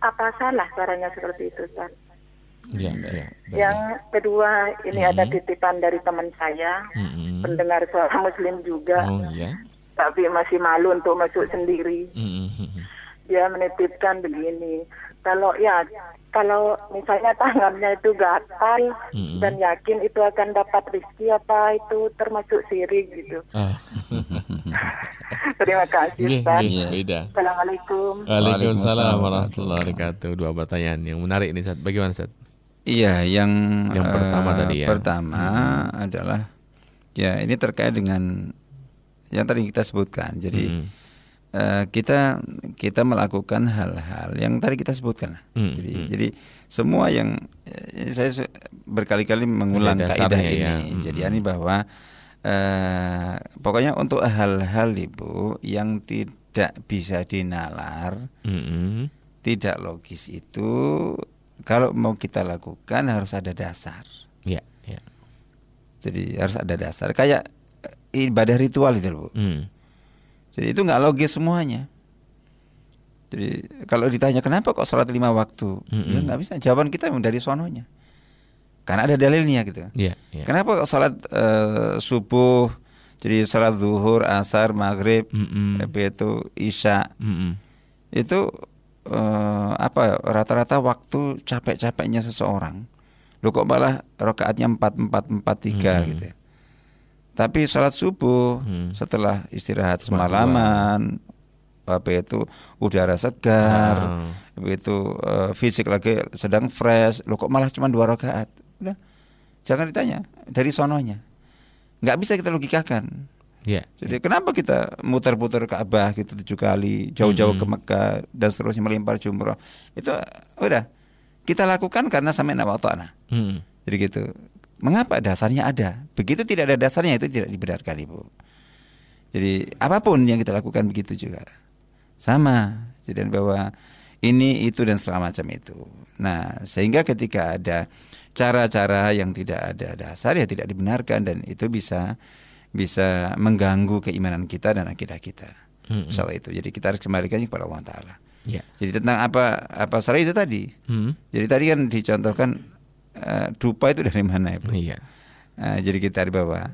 Apa salah caranya seperti itu, Ustaz? Ya, ya. baik. Yang kedua, ini ada titipan dari teman saya, Mm-mm. pendengar suara Muslim juga, Oh, ya. tapi masih malu untuk masuk sendiri. Mm-mm. Dia menitipkan begini, kalau ya, kalau misalnya tangannya itu gatal Mm-mm. dan yakin itu akan dapat rezeki apa itu termasuk sirik gitu. Ah. Terima kasih, Ustaz. nggih, beda. Assalamualaikum. Waalaikumsalam warahmatullahi wabarakatuh. Dua pertanyaan yang menarik nih, Sat. Bagaimana, Sat? Iya, yang Yang pertama eh, tadi ya. Pertama adalah ya ini terkait dengan yang tadi kita sebutkan. Jadi Mm. Eh, kita kita melakukan hal-hal yang tadi kita sebutkan. lah. Mm, Jadi mm. jadi semua yang eh, saya berkali-kali mengulang kaidah dasarnya ini. ya. Mm, Jadi mm. ini bahwa eh, pokoknya untuk hal-hal ibu yang tidak bisa dinalar Mm-mm. tidak logis itu kalau mau kita lakukan harus ada dasar. Ya, ya. Jadi harus ada dasar. Kayak ibadah ritual itu loh, Bu. Mm. Jadi itu nggak logis semuanya. Jadi kalau ditanya kenapa kok sholat lima waktu, ya Mm-mm. nggak bisa. Jawaban kita dari sononya. Karena ada dalilnya gitu. Ya, ya. Kenapa kok sholat eh, subuh, jadi sholat zuhur, asar, maghrib, habis itu isya, Mm-mm. itu eh, apa rata-rata waktu capek-capeknya seseorang lu kok malah rokaatnya empat empat empat tiga gitu ya. Tapi sholat subuh Hmm. setelah istirahat semalaman apa itu udara segar habis itu eh, fisik lagi sedang fresh lu kok malah cuma dua rakaat udah jangan ditanya dari sononya nggak bisa kita logikakan Ya. jadi kenapa kita muter-puter Ka'bah gitu tujuh kali, jauh-jauh ke Mekah dan seterusnya melempar jumroh. Itu udah kita lakukan karena sampai nawatana. Mm. Jadi gitu. Mengapa dasarnya ada? Begitu tidak ada dasarnya itu tidak dibenarkan Ibu. Jadi apa pun yang kita lakukan begitu juga. Sama. Jadi bahwa ini itu dan segala macam itu. Nah, sehingga ketika ada cara-cara yang tidak ada dasar ya tidak dibenarkan dan itu bisa bisa mengganggu keimanan kita dan akidah kita. Mm-mm. Soal itu. Jadi kita harus kembalikan kepada Allah taala. Ya. Jadi tentang apa apa salah itu tadi. Mm. Jadi tadi kan dicontohkan eh, dupa itu dari mana Ibu? Iya. Nah, jadi kita di bawah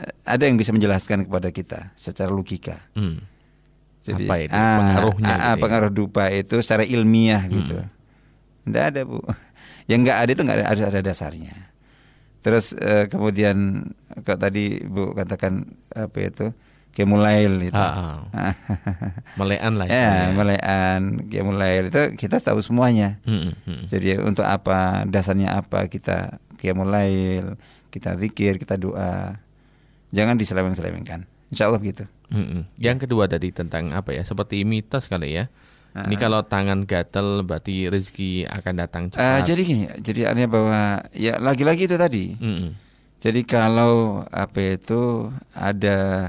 eh, ada yang bisa menjelaskan kepada kita secara logika. Mm. Jadi Apa itu ah, pengaruhnya ah, gitu ya? pengaruh dupa itu secara ilmiah gitu. Tidak ada bu. Yang nggak ada itu nggak ada, ada dasarnya. Terus eh, kemudian kok tadi bu katakan apa itu kemulail itu. Ah, ah. Melean lah ya istilahnya. melean kemulail itu kita tahu semuanya. Mm, mm. Jadi untuk apa dasarnya apa kita qiyamulail, kita zikir, kita doa. Jangan diseleweng-selewengkan. Insya Allah gitu. Mm-mm. Yang kedua tadi tentang apa ya? Seperti mitos kali ya. Ini kalau tangan gatel berarti rezeki akan datang cepat. jadi gini, jadi artinya bahwa ya lagi-lagi itu tadi. Mm-mm. Jadi kalau apa itu ada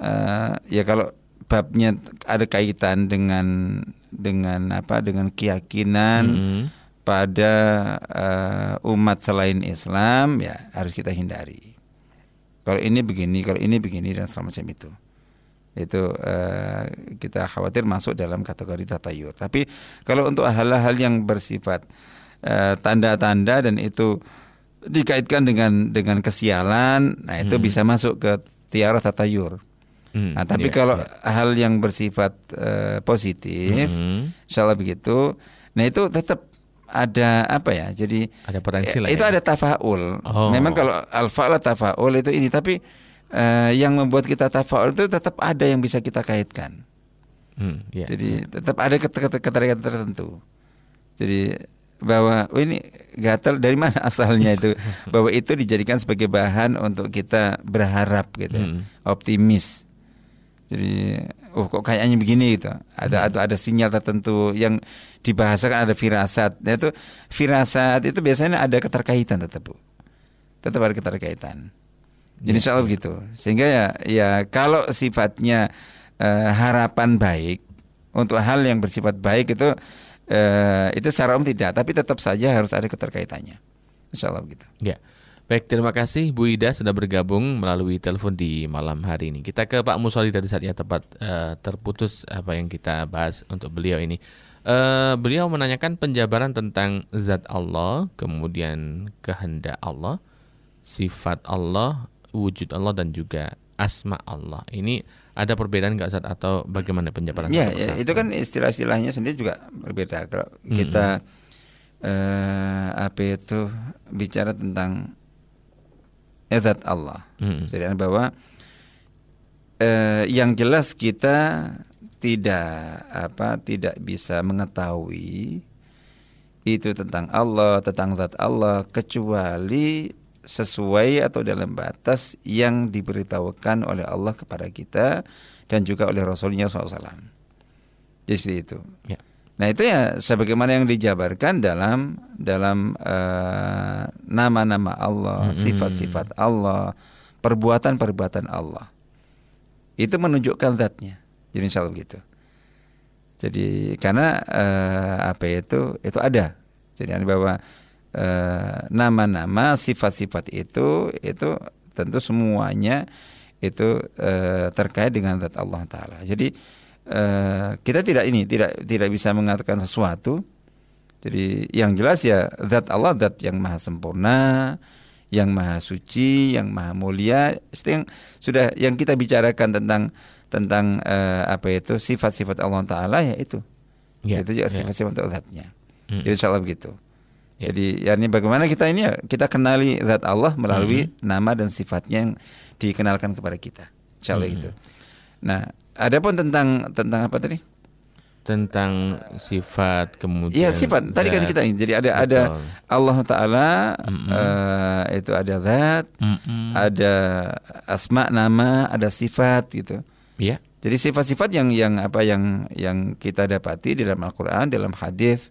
eh, ya kalau babnya ada kaitan dengan dengan apa dengan keyakinan Mm-mm. pada uh, umat selain Islam ya harus kita hindari. Kalau ini begini, kalau ini begini dan semacam itu. Itu uh, kita khawatir masuk dalam kategori tatayur. Tapi kalau untuk hal-hal yang bersifat tanda tanda-tanda dan itu dikaitkan dengan dengan kesialan, nah itu hmm. bisa masuk ke tiara tatayur. Hmm, nah, tapi yeah, kalau yeah. hal yang bersifat uh, positif, hmm. insyaallah begitu. Nah, itu tetap ada apa ya? Jadi ada potensi ya, Itu ya? ada tafaul. Oh. Memang kalau al-fa'la tafaul itu ini tapi uh, yang membuat kita tafaul itu tetap ada yang bisa kita kaitkan. Hmm, yeah, Jadi yeah. tetap ada keterikatan tertentu. Jadi bahwa oh ini gatal dari mana asalnya itu bahwa itu dijadikan sebagai bahan untuk kita berharap gitu hmm. optimis jadi oh kok kayaknya begini gitu. Ada hmm. atau ada sinyal tertentu yang dibahasakan ada firasat. Nah, itu firasat itu biasanya ada keterkaitan tetap bu. Tetap ada keterkaitan. Jadi ya, soal ya. begitu. Sehingga ya ya kalau sifatnya uh, harapan baik untuk hal yang bersifat baik itu uh, itu secara umum tidak. Tapi tetap saja harus ada keterkaitannya. Insya Allah begitu. Ya Baik, terima kasih Bu Ida sudah bergabung melalui telepon di malam hari ini. Kita ke Pak Musoli tadi saatnya tepat uh, terputus apa yang kita bahas untuk beliau ini. Uh, beliau menanyakan penjabaran tentang zat Allah, kemudian kehendak Allah, sifat Allah, wujud Allah dan juga asma Allah. Ini ada perbedaan nggak saat atau bagaimana penjabaran? Ya, ya itu kan istilah-istilahnya sendiri juga berbeda. Kalau kita -hmm. uh, apa itu bicara tentang zat Allah. Hmm. Jadi bahwa eh, yang jelas kita tidak apa tidak bisa mengetahui itu tentang Allah, tentang zat Allah kecuali sesuai atau dalam batas yang diberitahukan oleh Allah kepada kita dan juga oleh Rasulnya SAW. Jadi seperti itu. Ya. Nah itu ya sebagaimana yang dijabarkan dalam dalam uh, nama-nama Allah, sifat-sifat Allah, perbuatan-perbuatan Allah. Itu menunjukkan zatnya. Jadi insya Allah gitu. Jadi karena uh, apa itu itu ada. Jadi bahwa uh, nama-nama sifat-sifat itu itu tentu semuanya itu uh, terkait dengan zat Allah Taala. Jadi Eh, kita tidak ini tidak tidak bisa mengatakan sesuatu. Jadi yang jelas ya zat Allah zat yang maha sempurna, yang maha suci, yang maha mulia. Seperti yang sudah yang kita bicarakan tentang tentang uh, apa itu sifat-sifat Allah Taala ya itu. Ya, itu juga ya. sifat-sifat zatnya. Hmm. Jadi insyaallah begitu. Ya. Jadi ya ini bagaimana kita ini ya kita kenali zat Allah melalui hmm. nama dan sifatnya yang dikenalkan kepada kita. Insyaallah hmm. itu. Nah, Adapun tentang tentang apa tadi? Tentang sifat kemudian. Iya sifat. Tadi kan kita ini. Jadi ada Betul. ada Allah Taala mm -mm. Uh, itu ada zat, mm -mm. ada asma nama, ada sifat gitu. Iya. Jadi sifat-sifat yang yang apa yang yang kita dapati di dalam Al-Qur'an, dalam hadis.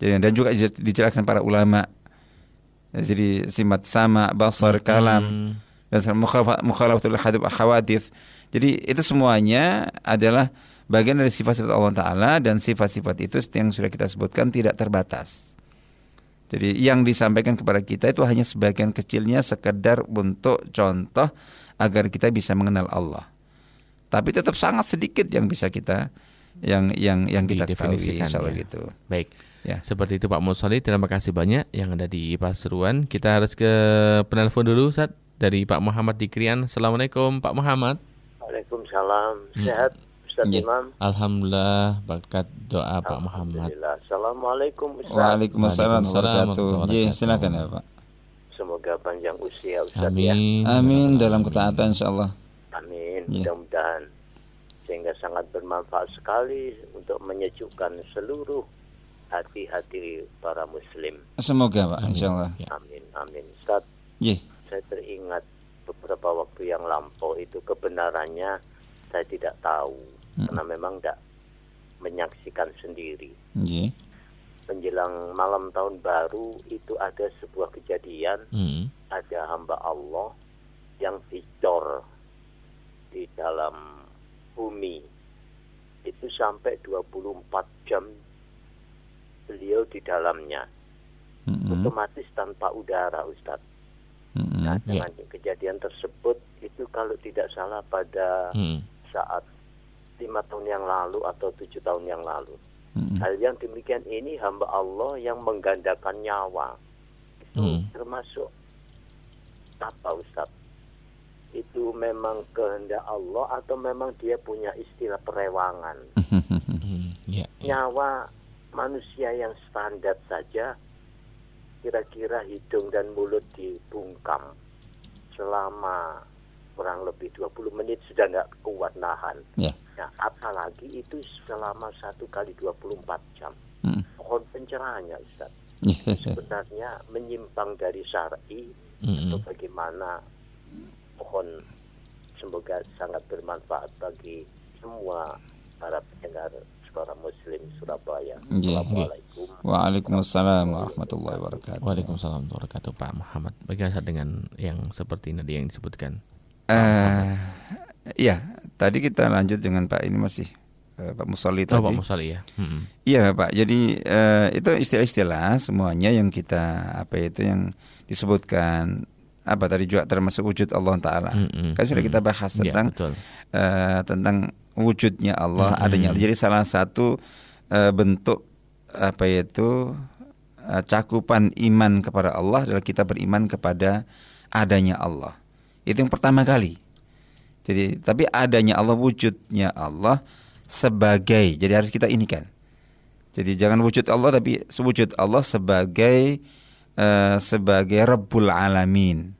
Jadi dan juga dijelaskan para ulama. Jadi sifat sama, basar, kalam mm. dan mukhalafatul hadis jadi itu semuanya adalah bagian dari sifat-sifat Allah Taala dan sifat-sifat itu seperti yang sudah kita sebutkan tidak terbatas. Jadi yang disampaikan kepada kita itu hanya sebagian kecilnya sekedar untuk contoh agar kita bisa mengenal Allah. Tapi tetap sangat sedikit yang bisa kita yang yang yang kita ketahui ya. gitu. Baik. Ya. Seperti itu Pak Musoli, terima kasih banyak yang ada di Pasuruan. Kita harus ke penelpon dulu saat dari Pak Muhammad di Krian. Assalamualaikum Pak Muhammad. Waalaikumsalam. Hmm. Sehat Ustaz ya. Imam? Alhamdulillah berkat doa Pak Muhammad. Assalamualaikum Ustaz. Waalaikumsalam warahmatullahi Ya, silakan ya Pak. Semoga panjang usia Ustaz Amin. ya. Amin dalam ketaatan insyaallah. Amin. Ya. Mudah-mudahan sehingga sangat bermanfaat sekali untuk menyejukkan seluruh hati-hati para muslim. Semoga Pak, insyaallah. Amin. Amin. Ustaz. Yeah. Saya teringat beberapa waktu yang lampau itu kebenarannya saya tidak tahu hmm. karena memang tidak menyaksikan sendiri. Yeah. Menjelang malam tahun baru itu ada sebuah kejadian, hmm. ada hamba Allah yang victor di dalam bumi itu sampai 24 jam beliau di dalamnya. Mm-hmm. Otomatis tanpa udara, Ustadz. Mm-hmm. Nah, dengan yeah. kejadian tersebut itu kalau tidak salah pada mm. saat lima tahun yang lalu atau tujuh tahun yang lalu. Mm-hmm. Hal yang demikian ini hamba Allah yang menggandakan nyawa itu mm. termasuk apa Ustadz? Itu memang kehendak Allah atau memang dia punya istilah perewangan? yeah, yeah. Nyawa manusia yang standar saja kira-kira hidung dan mulut dibungkam selama kurang lebih 20 menit sudah nggak kuat nahan. Yeah. Nah, apalagi itu selama satu kali 24 jam. Hmm. Pohon pencerahannya Ustaz. Sebenarnya menyimpang dari syar'i hmm. atau bagaimana pohon semoga sangat bermanfaat bagi semua para pendengar suara Muslim Surabaya. Assalamualaikum. Waalaikumsalam warahmatullahi wabarakatuh. Waalaikumsalam warahmatullahi wabarakatuh Pak Muhammad. Bagaimana dengan yang seperti tadi yang disebutkan? Uh, iya, tadi kita lanjut dengan Pak ini masih uh, Pak Musali tadi. Oh, Pak Musali ya. Hmm. Iya Pak. Jadi uh, itu istilah-istilah semuanya yang kita apa itu yang disebutkan apa tadi juga termasuk wujud Allah Taala. Mm -hmm. Kan sudah kita bahas iya, tentang ya, uh, tentang wujudnya Allah, hmm. adanya. Jadi salah satu uh, bentuk apa itu uh, cakupan iman kepada Allah adalah kita beriman kepada adanya Allah. Itu yang pertama kali. Jadi tapi adanya Allah wujudnya Allah sebagai jadi harus kita ini kan. Jadi jangan wujud Allah tapi wujud Allah sebagai uh, sebagai Rabbul Alamin.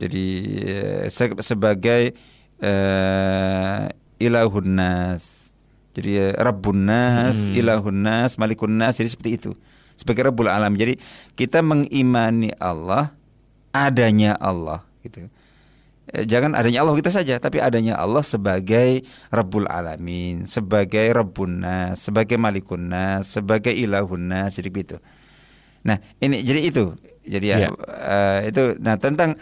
Jadi uh, sebagai uh, ilahun nas. Jadi uh, rabbun nas, hmm. ilahun nas, malikun nas. Jadi seperti itu. Sebagai rabbul alam. Jadi kita mengimani Allah adanya Allah gitu. Eh, jangan adanya Allah kita saja, tapi adanya Allah sebagai Rabbul Alamin, sebagai Rabbun Nas, sebagai Malikun Nas, sebagai Ilahun Nas, jadi begitu. Nah, ini jadi itu. Jadi ya, uh, itu nah tentang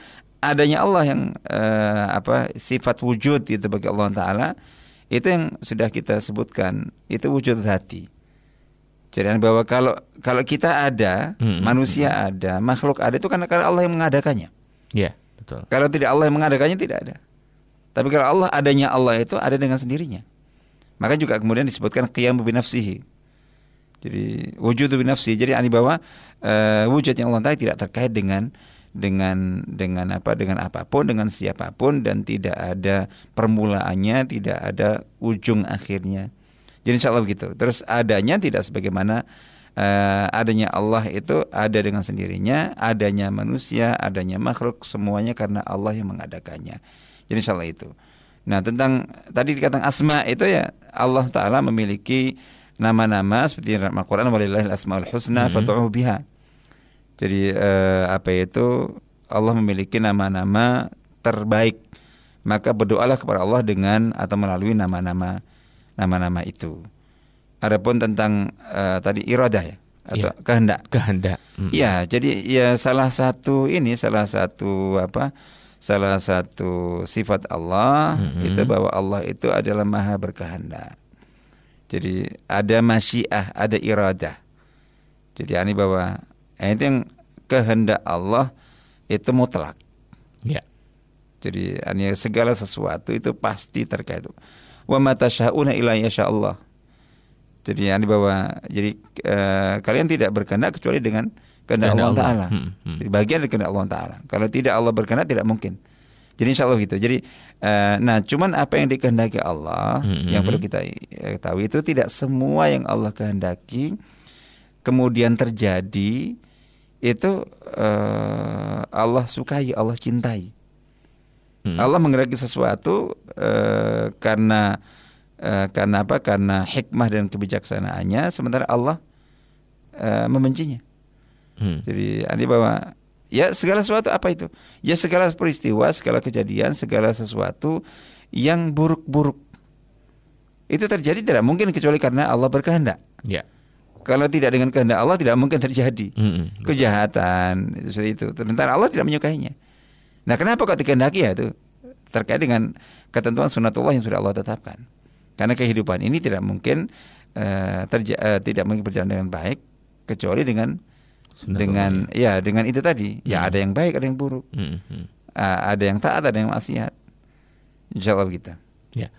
adanya Allah yang uh, apa sifat wujud itu bagi Allah Taala itu yang sudah kita sebutkan itu wujud hati. Jadi bahwa kalau kalau kita ada, hmm, manusia hmm. ada, makhluk ada itu karena karena Allah yang mengadakannya. Iya, yeah, betul. Kalau tidak Allah yang mengadakannya tidak ada. Tapi kalau Allah adanya Allah itu ada dengan sendirinya. Maka juga kemudian disebutkan qiyam bi nafsihi. Jadi wujud bi nafsi. Jadi ani bahwa uh, wujud yang Allah Taala tidak terkait dengan dengan dengan apa dengan apa pun dengan siapa pun dan tidak ada permulaannya tidak ada ujung akhirnya. Jadi insya Allah begitu. Terus adanya tidak sebagaimana uh, adanya Allah itu ada dengan sendirinya adanya manusia adanya makhluk semuanya karena Allah yang mengadakannya. Jadi insya Allah itu. Nah tentang tadi dikatakan asma itu ya Allah Taala memiliki nama-nama seperti dalam Al-Quran walillahil asmaul husna mm -hmm. biha jadi eh, apa itu Allah memiliki nama-nama terbaik. Maka berdoalah kepada Allah dengan atau melalui nama-nama nama-nama itu. Adapun tentang eh, tadi iradah ya atau ya, kehendak. Kehendak. Hmm. Ya, jadi ya salah satu ini salah satu apa? Salah satu sifat Allah hmm. itu bahwa Allah itu adalah maha berkehendak. Jadi ada masyiah, ada iradah. Jadi ini bahwa itu yang kehendak Allah itu mutlak. Ya. Jadi hanya segala sesuatu itu pasti terkait. Wa mata syauna ila Allah. Jadi yang bahwa jadi uh, kalian tidak berkehendak kecuali dengan kehendak Allah, Allah Taala. Hmm, hmm. Jadi bagian dari kehendak Allah Taala. Kalau tidak Allah berkehendak tidak mungkin. Jadi insya Allah gitu. Jadi uh, nah cuman apa yang dikehendaki Allah hmm, yang perlu kita ketahui itu tidak semua yang Allah kehendaki kemudian terjadi itu uh, Allah sukai, Allah cintai. Hmm. Allah menggerakkan sesuatu uh, karena uh, karena apa? Karena hikmah dan kebijaksanaannya, sementara Allah uh, membencinya. Hmm. Jadi arti bahwa ya segala sesuatu apa itu? Ya segala peristiwa, segala kejadian, segala sesuatu yang buruk-buruk itu terjadi tidak mungkin kecuali karena Allah berkehendak. Ya. Kalau tidak dengan kehendak Allah tidak mungkin terjadi mm-hmm. kejahatan itu itu. Sementara Allah tidak menyukainya. Nah, kenapa kok dikehendaki ya itu terkait dengan ketentuan sunatullah yang sudah Allah tetapkan. Karena kehidupan ini tidak mungkin uh, terja uh, tidak mungkin berjalan dengan baik kecuali dengan dengan ya dengan itu tadi ya hmm. ada yang baik ada yang buruk hmm. Hmm. Uh, ada yang taat ada yang maksiat Insya Allah kita ya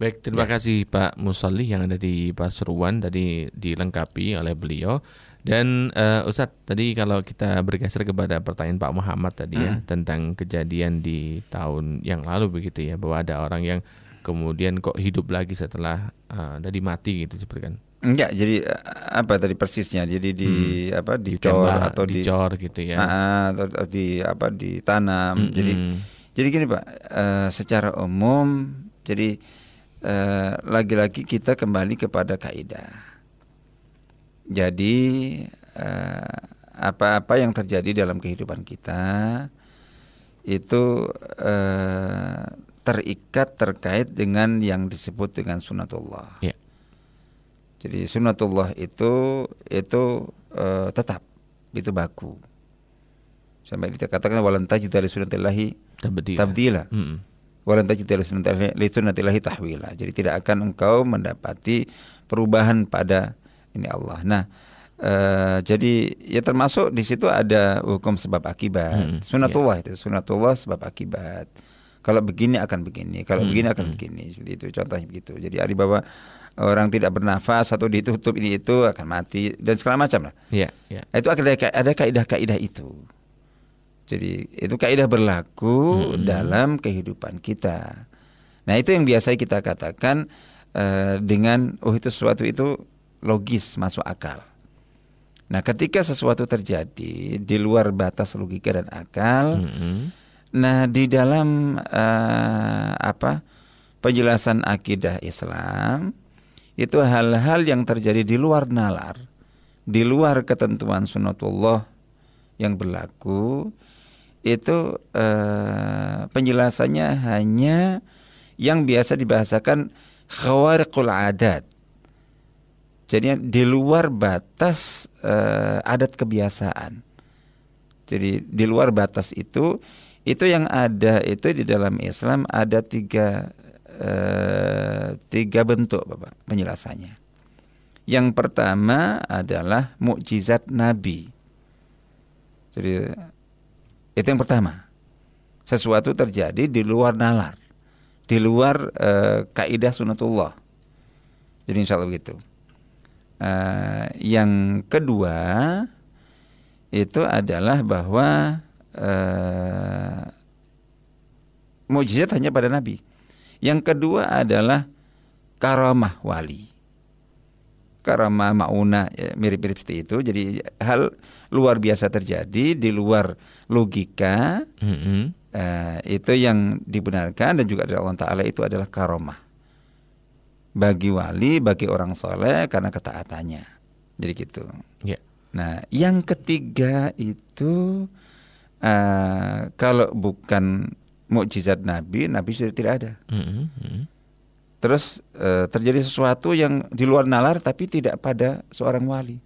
baik terima ya. kasih Pak Musalli yang ada di Pasuruan tadi dilengkapi oleh beliau dan uh, Ustadz tadi kalau kita bergeser kepada pertanyaan Pak Muhammad tadi ya, hmm. ya tentang kejadian di tahun yang lalu begitu ya bahwa ada orang yang kemudian kok hidup lagi setelah uh, tadi mati gitu seperti kan Enggak, jadi eh, apa tadi persisnya? Jadi di hmm. apa dicor atau di dicor gitu ya. Uh, atau, atau di apa ditanam. Hmm. Jadi jadi gini Pak, uh, secara umum jadi lagi-lagi uh, kita kembali kepada kaidah. Jadi apa-apa uh, yang terjadi dalam kehidupan kita itu uh, terikat terkait dengan yang disebut dengan sunatullah. Yeah jadi sunatullah itu itu uh, tetap itu baku. Sampai dikatakan walan tajid dari sunatillahi tabdila. Hmm. Walan tahwila. Jadi tidak akan engkau mendapati perubahan pada ini Allah. Nah, Uh, jadi ya termasuk di situ ada hukum sebab akibat. Hmm, sunatullah yeah. itu sunatullah sebab akibat. Kalau begini akan begini, kalau hmm, begini akan hmm. begini. Seperti itu contohnya begitu. Jadi ada bahwa orang tidak bernafas atau ditutup ini itu akan mati dan segala macam lah. Iya, yeah, yeah. Itu ada ada kaidah-kaidah itu. Jadi itu kaidah berlaku hmm. dalam kehidupan kita. Nah, itu yang biasa kita katakan uh, dengan oh itu sesuatu itu logis, masuk akal. Nah, ketika sesuatu terjadi di luar batas logika dan akal, hmm. nah di dalam uh, apa penjelasan akidah Islam itu hal-hal yang terjadi di luar nalar, di luar ketentuan sunatullah yang berlaku, itu eh, penjelasannya hanya yang biasa dibahasakan khawariqul adat. Jadi di luar batas eh, adat kebiasaan. Jadi di luar batas itu itu yang ada itu di dalam Islam ada tiga Eh, tiga bentuk Bapak penjelasannya. Yang pertama adalah mukjizat Nabi. Jadi itu yang pertama. Sesuatu terjadi di luar nalar, di luar uh, kaidah sunatullah. Jadi insya Allah begitu. Uh, yang kedua itu adalah bahwa uh, mukjizat hanya pada Nabi. Yang kedua adalah karamah wali. Karamah mauna ya, mirip-mirip seperti itu. Jadi hal luar biasa terjadi di luar logika. Mm -hmm. uh, itu yang dibenarkan dan juga dari Allah Taala itu adalah karamah bagi wali, bagi orang soleh karena ketaatannya. Jadi gitu. Yeah. Nah, yang ketiga itu uh, kalau bukan mukjizat Nabi, Nabi sudah tidak ada. Mm-hmm. Terus e, terjadi sesuatu yang di luar nalar tapi tidak pada seorang wali.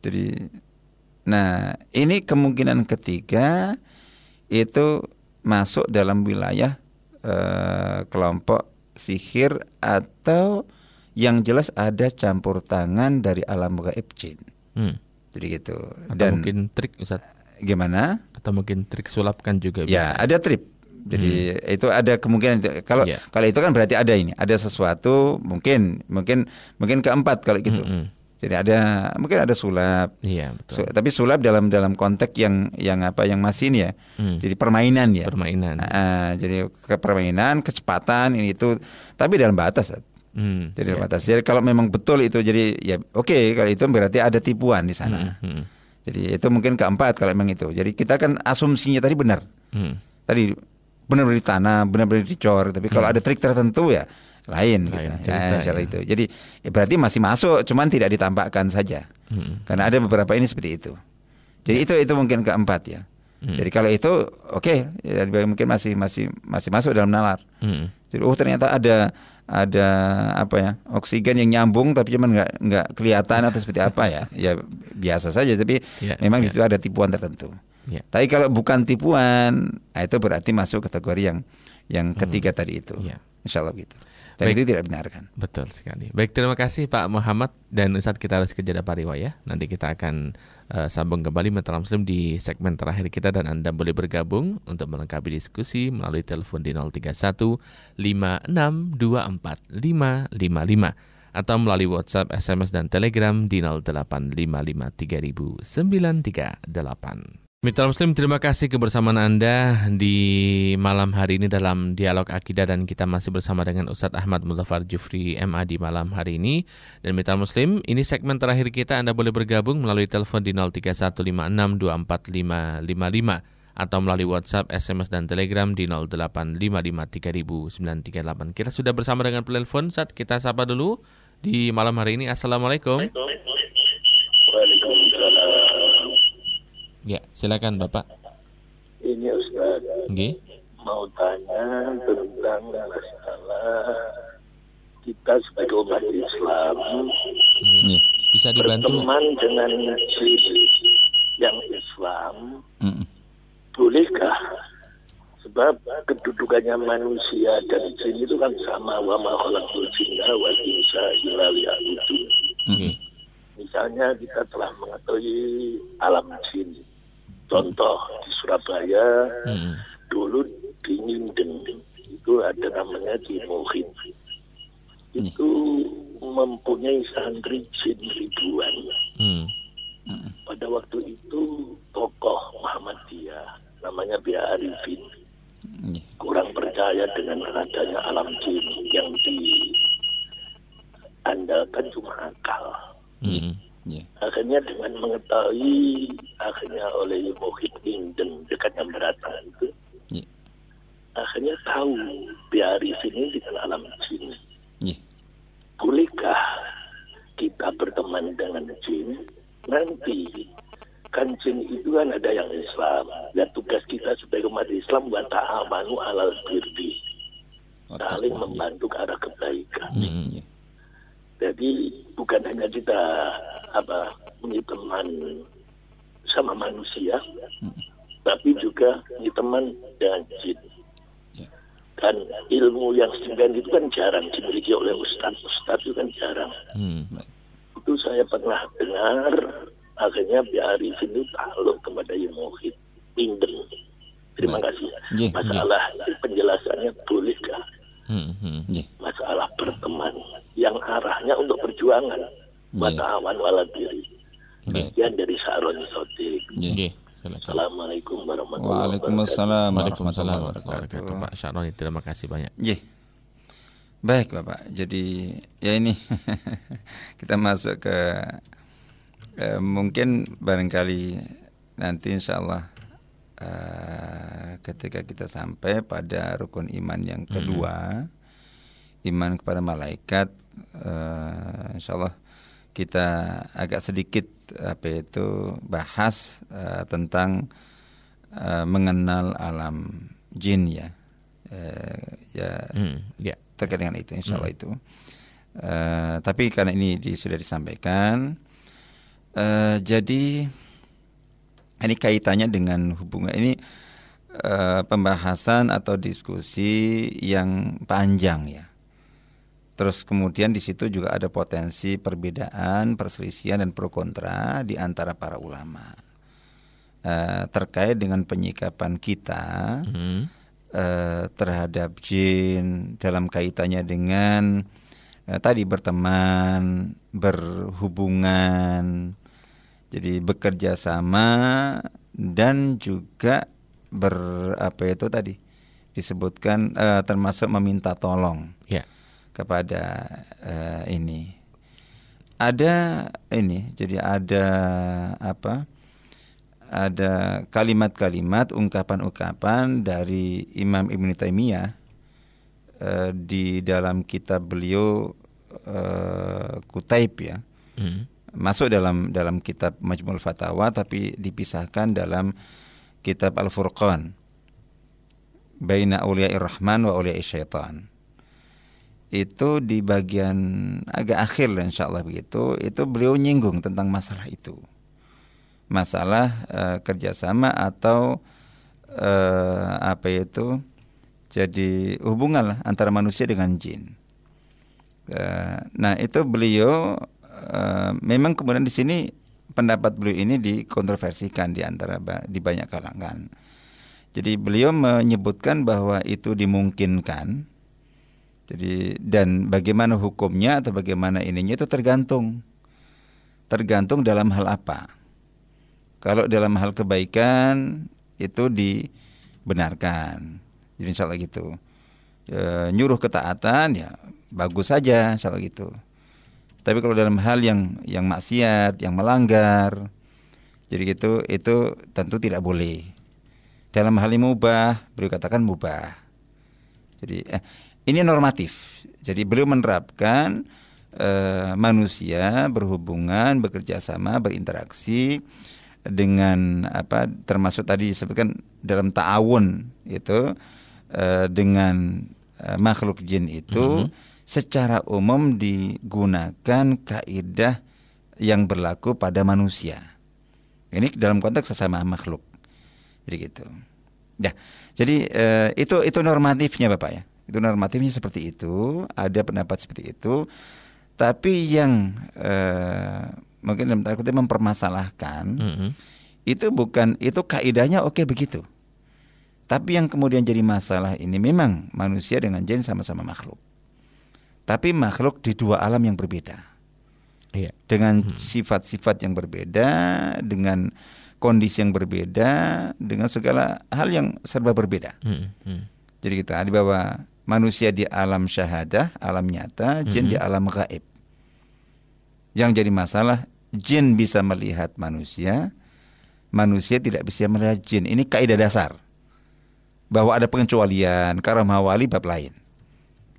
Jadi, nah ini kemungkinan ketiga itu masuk dalam wilayah e, kelompok sihir atau yang jelas ada campur tangan dari alam gaib jin. Hmm. Jadi gitu. Atau Dan mungkin trik Ustaz. Gimana? atau mungkin trik sulap kan juga ya, bisa. Ya, ada trik. Jadi hmm. itu ada kemungkinan kalau yeah. kalau itu kan berarti ada ini, ada sesuatu mungkin mungkin mungkin keempat kalau gitu. Hmm, hmm. Jadi ada mungkin ada sulap. Iya, betul. Su, tapi sulap dalam dalam konteks yang yang apa yang masih ini ya. Hmm. Jadi permainan ya. Permainan. Nah, jadi ke permainan, kecepatan ini itu tapi dalam batas. Hmm, jadi dalam iya. batas. Jadi kalau memang betul itu jadi ya oke okay, kalau itu berarti ada tipuan di sana. Hmm, hmm. Jadi itu mungkin keempat kalau memang itu. Jadi kita kan asumsinya tadi benar. Hmm. Tadi benar-benar ditanam, benar-benar dicor. Tapi kalau hmm. ada trik tertentu ya lain, lain gitu. Cerita, ya, ya. itu. Jadi ya berarti masih masuk, cuman tidak ditampakkan saja. Hmm. Karena ada beberapa ini seperti itu. Jadi itu itu mungkin keempat ya. Hmm. Jadi kalau itu oke, okay, ya, mungkin masih masih masih masuk dalam nalar. Hmm. Jadi oh ternyata ada ada apa ya oksigen yang nyambung tapi cuman nggak nggak kelihatan atau seperti apa ya ya biasa saja tapi yeah, memang yeah. itu ada tipuan tertentu. Yeah. Tapi kalau bukan tipuan, nah itu berarti masuk kategori yang yang hmm. ketiga hmm. tadi itu. Yeah. Insya Allah gitu. Dan Baik. itu tidak benarkan. Betul sekali. Baik, terima kasih Pak Muhammad dan saat kita harus ke jeda pariwaya. Nanti kita akan uh, sambung kembali Metra Muslim di segmen terakhir kita dan Anda boleh bergabung untuk melengkapi diskusi melalui telepon di 031 5624 555 atau melalui WhatsApp, SMS, dan Telegram di 0855300938. Mitra Muslim, terima kasih kebersamaan Anda di malam hari ini dalam Dialog Akidah dan kita masih bersama dengan Ustadz Ahmad Muzaffar Jufri MA di malam hari ini. Dan Mitra Muslim, ini segmen terakhir kita Anda boleh bergabung melalui telepon di 0315624555 atau melalui WhatsApp, SMS, dan Telegram di 0855300938. Kita sudah bersama dengan telepon saat kita sapa dulu di malam hari ini. Assalamualaikum. Ya, silakan Bapak. Ini Ustaz. Okay. Mau tanya tentang masalah kita sebagai umat Islam. Ini bisa dibantu. Berteman dengan yang Islam. Mm. Bolehkah? Sebab kedudukannya manusia dan jin itu kan sama wa ma khalaqul jinna wal insa illa liya'budun. Misalnya kita telah mengetahui alam jin Contoh di Surabaya hmm. dulu di Nyinden itu ada namanya di Muhin. Itu mempunyai santri jin ribuan. Hmm. Pada waktu itu tokoh Muhammadiyah namanya Bia Arifin kurang percaya dengan adanya alam jin yang diandalkan cuma akal. Hmm. Yeah. Akhirnya dengan mengetahui akhirnya oleh Muhyiddin dan dekatnya beratan itu, yeah. akhirnya tahu biari sini dengan alam jin. Yeah. Bolehkah kita berteman dengan jin? Nanti kan jin itu kan ada yang Islam. Dan tugas kita sebagai umat Islam buat ta'amanu alal birdi. Saling membantu ke arah kebaikan. Mm, yeah. Jadi bukan hanya kita apa punya teman sama manusia, hmm. tapi juga punya teman dengan jin. Ya. Dan ilmu yang sedemikian itu kan jarang dimiliki oleh ustadz. Ustadz itu kan jarang. Hmm. Itu saya pernah dengar, akhirnya biari itu takluk kepada ilmu Inden. Terima Baik. kasih. Yeah, Masalah yeah. penjelasannya bolehkah? Hmm, hmm. Masalah berteman yang arahnya untuk perjuangan Batawan wala diri. Demikian dari Sa'ron Sotik. Assalamualaikum warahmatullahi wabarakatuh. Waalaikumsalam warahmatullahi wabarakatuh. Pak Syaroni, terima kasih banyak. Yeah. Baik Bapak, jadi ya ini kita masuk ke eh, mungkin barangkali nanti insya Allah uh, ketika kita sampai pada rukun iman yang kedua, -hmm. iman kepada malaikat, uh, insya Allah kita agak sedikit apa itu bahas uh, tentang uh, mengenal alam jin ya uh, ya hmm, yeah. terkait dengan itu insya Allah hmm. itu uh, tapi karena ini di, sudah disampaikan uh, jadi ini kaitannya dengan hubungan ini uh, pembahasan atau diskusi yang panjang ya Terus kemudian di situ juga ada potensi perbedaan, perselisihan dan pro kontra di antara para ulama uh, terkait dengan penyikapan kita hmm. uh, terhadap jin dalam kaitannya dengan uh, tadi berteman, berhubungan, jadi bekerja sama dan juga ber apa itu tadi disebutkan uh, termasuk meminta tolong. Yeah kepada uh, ini. Ada ini, jadi ada apa? Ada kalimat-kalimat, ungkapan-ungkapan dari Imam Ibn Taimiyah uh, di dalam kitab beliau uh, Kutaib ya. Hmm. Masuk dalam dalam kitab Majmul Fatawa tapi dipisahkan dalam kitab Al-Furqan. Baina awliya'ir rahman wa awliya'ir syaitan. Itu di bagian agak akhir insya Allah begitu itu beliau nyinggung tentang masalah itu. Masalah uh, kerjasama atau uh, apa itu jadi hubungan antara manusia dengan jin. Uh, nah itu beliau uh, memang kemudian di sini pendapat beliau ini dikontroversikan di antara di banyak kalangan. Jadi beliau menyebutkan bahwa itu dimungkinkan. Jadi dan bagaimana hukumnya atau bagaimana ininya itu tergantung. Tergantung dalam hal apa. Kalau dalam hal kebaikan itu dibenarkan. Jadi insya Allah gitu. E, nyuruh ketaatan ya bagus saja insya Allah gitu. Tapi kalau dalam hal yang yang maksiat, yang melanggar, jadi gitu itu tentu tidak boleh. Dalam hal yang mubah, beliau katakan mubah. Jadi eh, ini normatif. Jadi beliau menerapkan eh, manusia berhubungan, bekerja sama, berinteraksi dengan apa termasuk tadi disebutkan dalam ta'awun itu uh, dengan uh, makhluk jin itu mm -hmm. Secara umum digunakan kaidah yang berlaku pada manusia. Ini dalam konteks sesama makhluk. Jadi gitu. Ya. Jadi uh, itu itu normatifnya Bapak ya. Itu normatifnya seperti itu, ada pendapat seperti itu. Tapi yang uh, mungkin dalam tanda kutip mempermasalahkan mm -hmm. itu bukan itu kaidahnya oke okay, begitu. Tapi yang kemudian jadi masalah ini memang manusia dengan jin sama-sama makhluk. Tapi makhluk di dua alam yang berbeda. Iya. Dengan hmm. sifat-sifat hmm. yang berbeda, dengan kondisi yang berbeda, dengan segala hal yang serba berbeda. Hmm. Hmm. Jadi kita di bahwa manusia di alam syahadah, alam nyata, jin hmm. di alam gaib. Yang jadi masalah jin bisa melihat manusia, manusia tidak bisa melihat jin. Ini kaidah dasar. Bahwa ada pengecualian, karamah wali bab lain.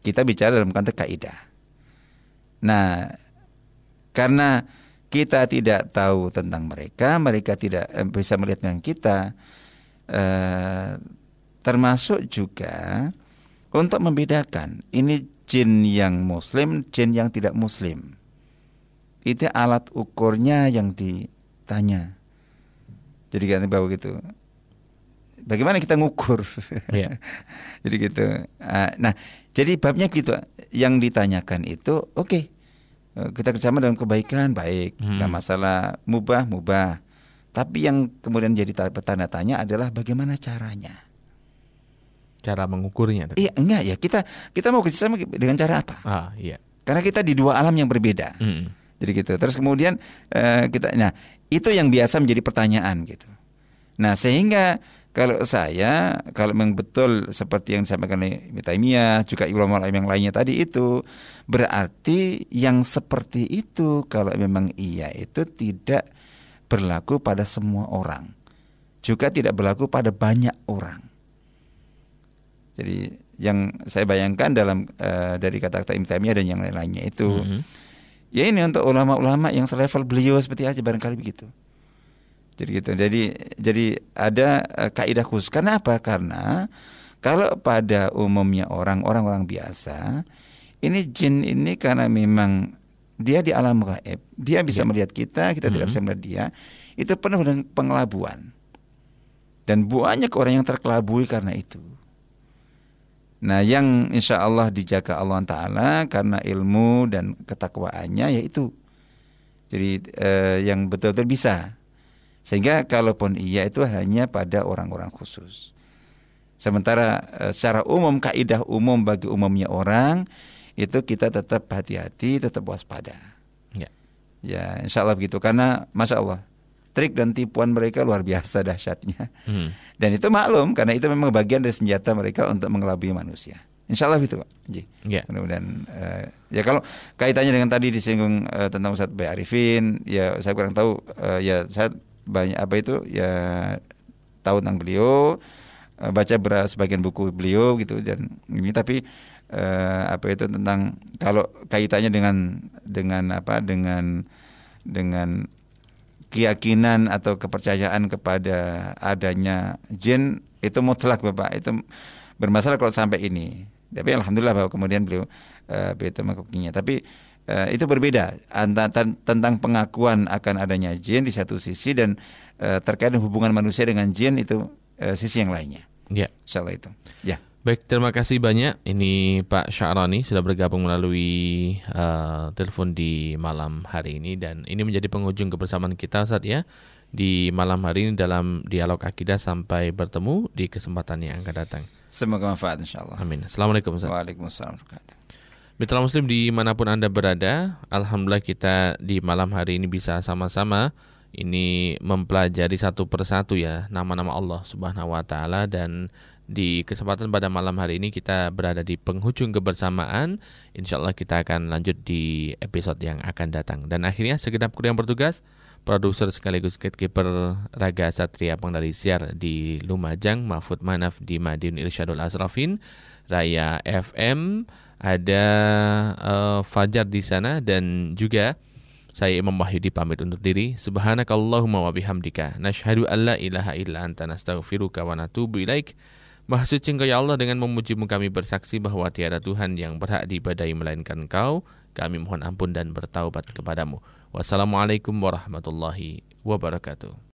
Kita bicara dalam konteks kaidah. Nah, karena kita tidak tahu tentang mereka, mereka tidak eh, bisa melihat dengan kita, eh, termasuk juga untuk membedakan ini jin yang muslim, jin yang tidak muslim itu alat ukurnya yang ditanya. Jadi kan bahwa gitu. Bagaimana kita ngukur? Yeah. jadi gitu. Ah, nah, jadi babnya gitu. Yang ditanyakan itu, oke, okay, eh, kita kerjasama dalam kebaikan baik, hmm. nggak masalah. Mubah, mubah. Tapi yang kemudian jadi tanda tanya adalah bagaimana caranya? Cara mengukurnya? Iya, enggak ya. Kita kita mau kerjasama dengan cara apa? Ah, iya. Karena kita di dua alam yang berbeda. Hmm. Jadi gitu. Terus kemudian uh, kita nah itu yang biasa menjadi pertanyaan gitu. Nah, sehingga kalau saya kalau memang betul seperti yang disampaikan oleh Taimiyah juga ulama yang lainnya tadi itu berarti yang seperti itu kalau memang iya itu tidak berlaku pada semua orang. Juga tidak berlaku pada banyak orang. Jadi yang saya bayangkan dalam uh, dari kata-kata Ibnu Taimiyah dan yang lain-lainnya itu mm -hmm Ya ini untuk ulama-ulama yang selevel beliau seperti aja barangkali begitu. Jadi gitu. Jadi jadi ada uh, kaidah khusus. Karena apa? Karena kalau pada umumnya orang orang-orang biasa, ini jin ini karena memang dia di alam gaib, dia bisa ya. melihat kita, kita -hmm. tidak bisa melihat dia. Itu penuh dengan pengelabuan. Dan banyak orang yang terkelabui karena itu. Nah, yang insya Allah dijaga Allah Taala karena ilmu dan ketakwaannya yaitu jadi eh, yang betul-betul bisa. Sehingga kalaupun iya itu hanya pada orang-orang khusus. Sementara eh, secara umum kaidah umum bagi umumnya orang itu kita tetap hati-hati, tetap waspada. Ya, ya insya Allah begitu karena masya Allah trik dan tipuan mereka luar biasa dahsyatnya. Hmm. Dan itu maklum karena itu memang bagian dari senjata mereka untuk mengelabui manusia. Insya Allah itu Pak. Ji. Yeah. Kemudian uh, ya kalau kaitannya dengan tadi disinggung uh, tentang Ustadz Bay Arifin, ya saya kurang tahu. Uh, ya saya banyak apa itu ya tahu tentang beliau, uh, baca beras sebagian buku beliau gitu dan ini tapi uh, apa itu tentang kalau kaitannya dengan dengan apa dengan dengan keyakinan atau kepercayaan kepada adanya jin itu mutlak Bapak. Itu bermasalah kalau sampai ini. Tapi alhamdulillah bahwa kemudian beliau begitu mengikukinya tapi uh, itu berbeda antara tentang pengakuan akan adanya jin di satu sisi dan uh, terkait hubungan manusia dengan jin itu uh, sisi yang lainnya ya salah itu ya Baik, terima kasih banyak. Ini Pak Syarani sudah bergabung melalui uh, telepon di malam hari ini dan ini menjadi penghujung kebersamaan kita saat ya di malam hari ini dalam dialog akidah sampai bertemu di kesempatan yang akan datang. Semoga manfaat insya Allah. Amin. Assalamualaikum Ustaz. Waalaikumsalam. Mitra Muslim di mana pun Anda berada, Alhamdulillah kita di malam hari ini bisa sama-sama ini mempelajari satu persatu ya nama-nama Allah Subhanahu wa taala dan di kesempatan pada malam hari ini kita berada di penghujung kebersamaan. Insya Allah kita akan lanjut di episode yang akan datang. Dan akhirnya segenap kru yang bertugas, produser sekaligus gatekeeper Raga Satria Pengendali Siar di Lumajang, Mahfud Manaf di Madiun Irsyadul Asrafin, Raya FM, ada uh, Fajar di sana dan juga saya Imam Wahyudi pamit untuk diri. Subhanakallahumma wa bihamdika. Nashhadu an la ilaha illa anta nastaghfiruka wa natubu ilaik. Maha suci engkau ya Allah dengan memujimu kami bersaksi bahwa tiada Tuhan yang berhak diibadai melainkan engkau. Kami mohon ampun dan bertaubat kepadamu. Wassalamualaikum warahmatullahi wabarakatuh.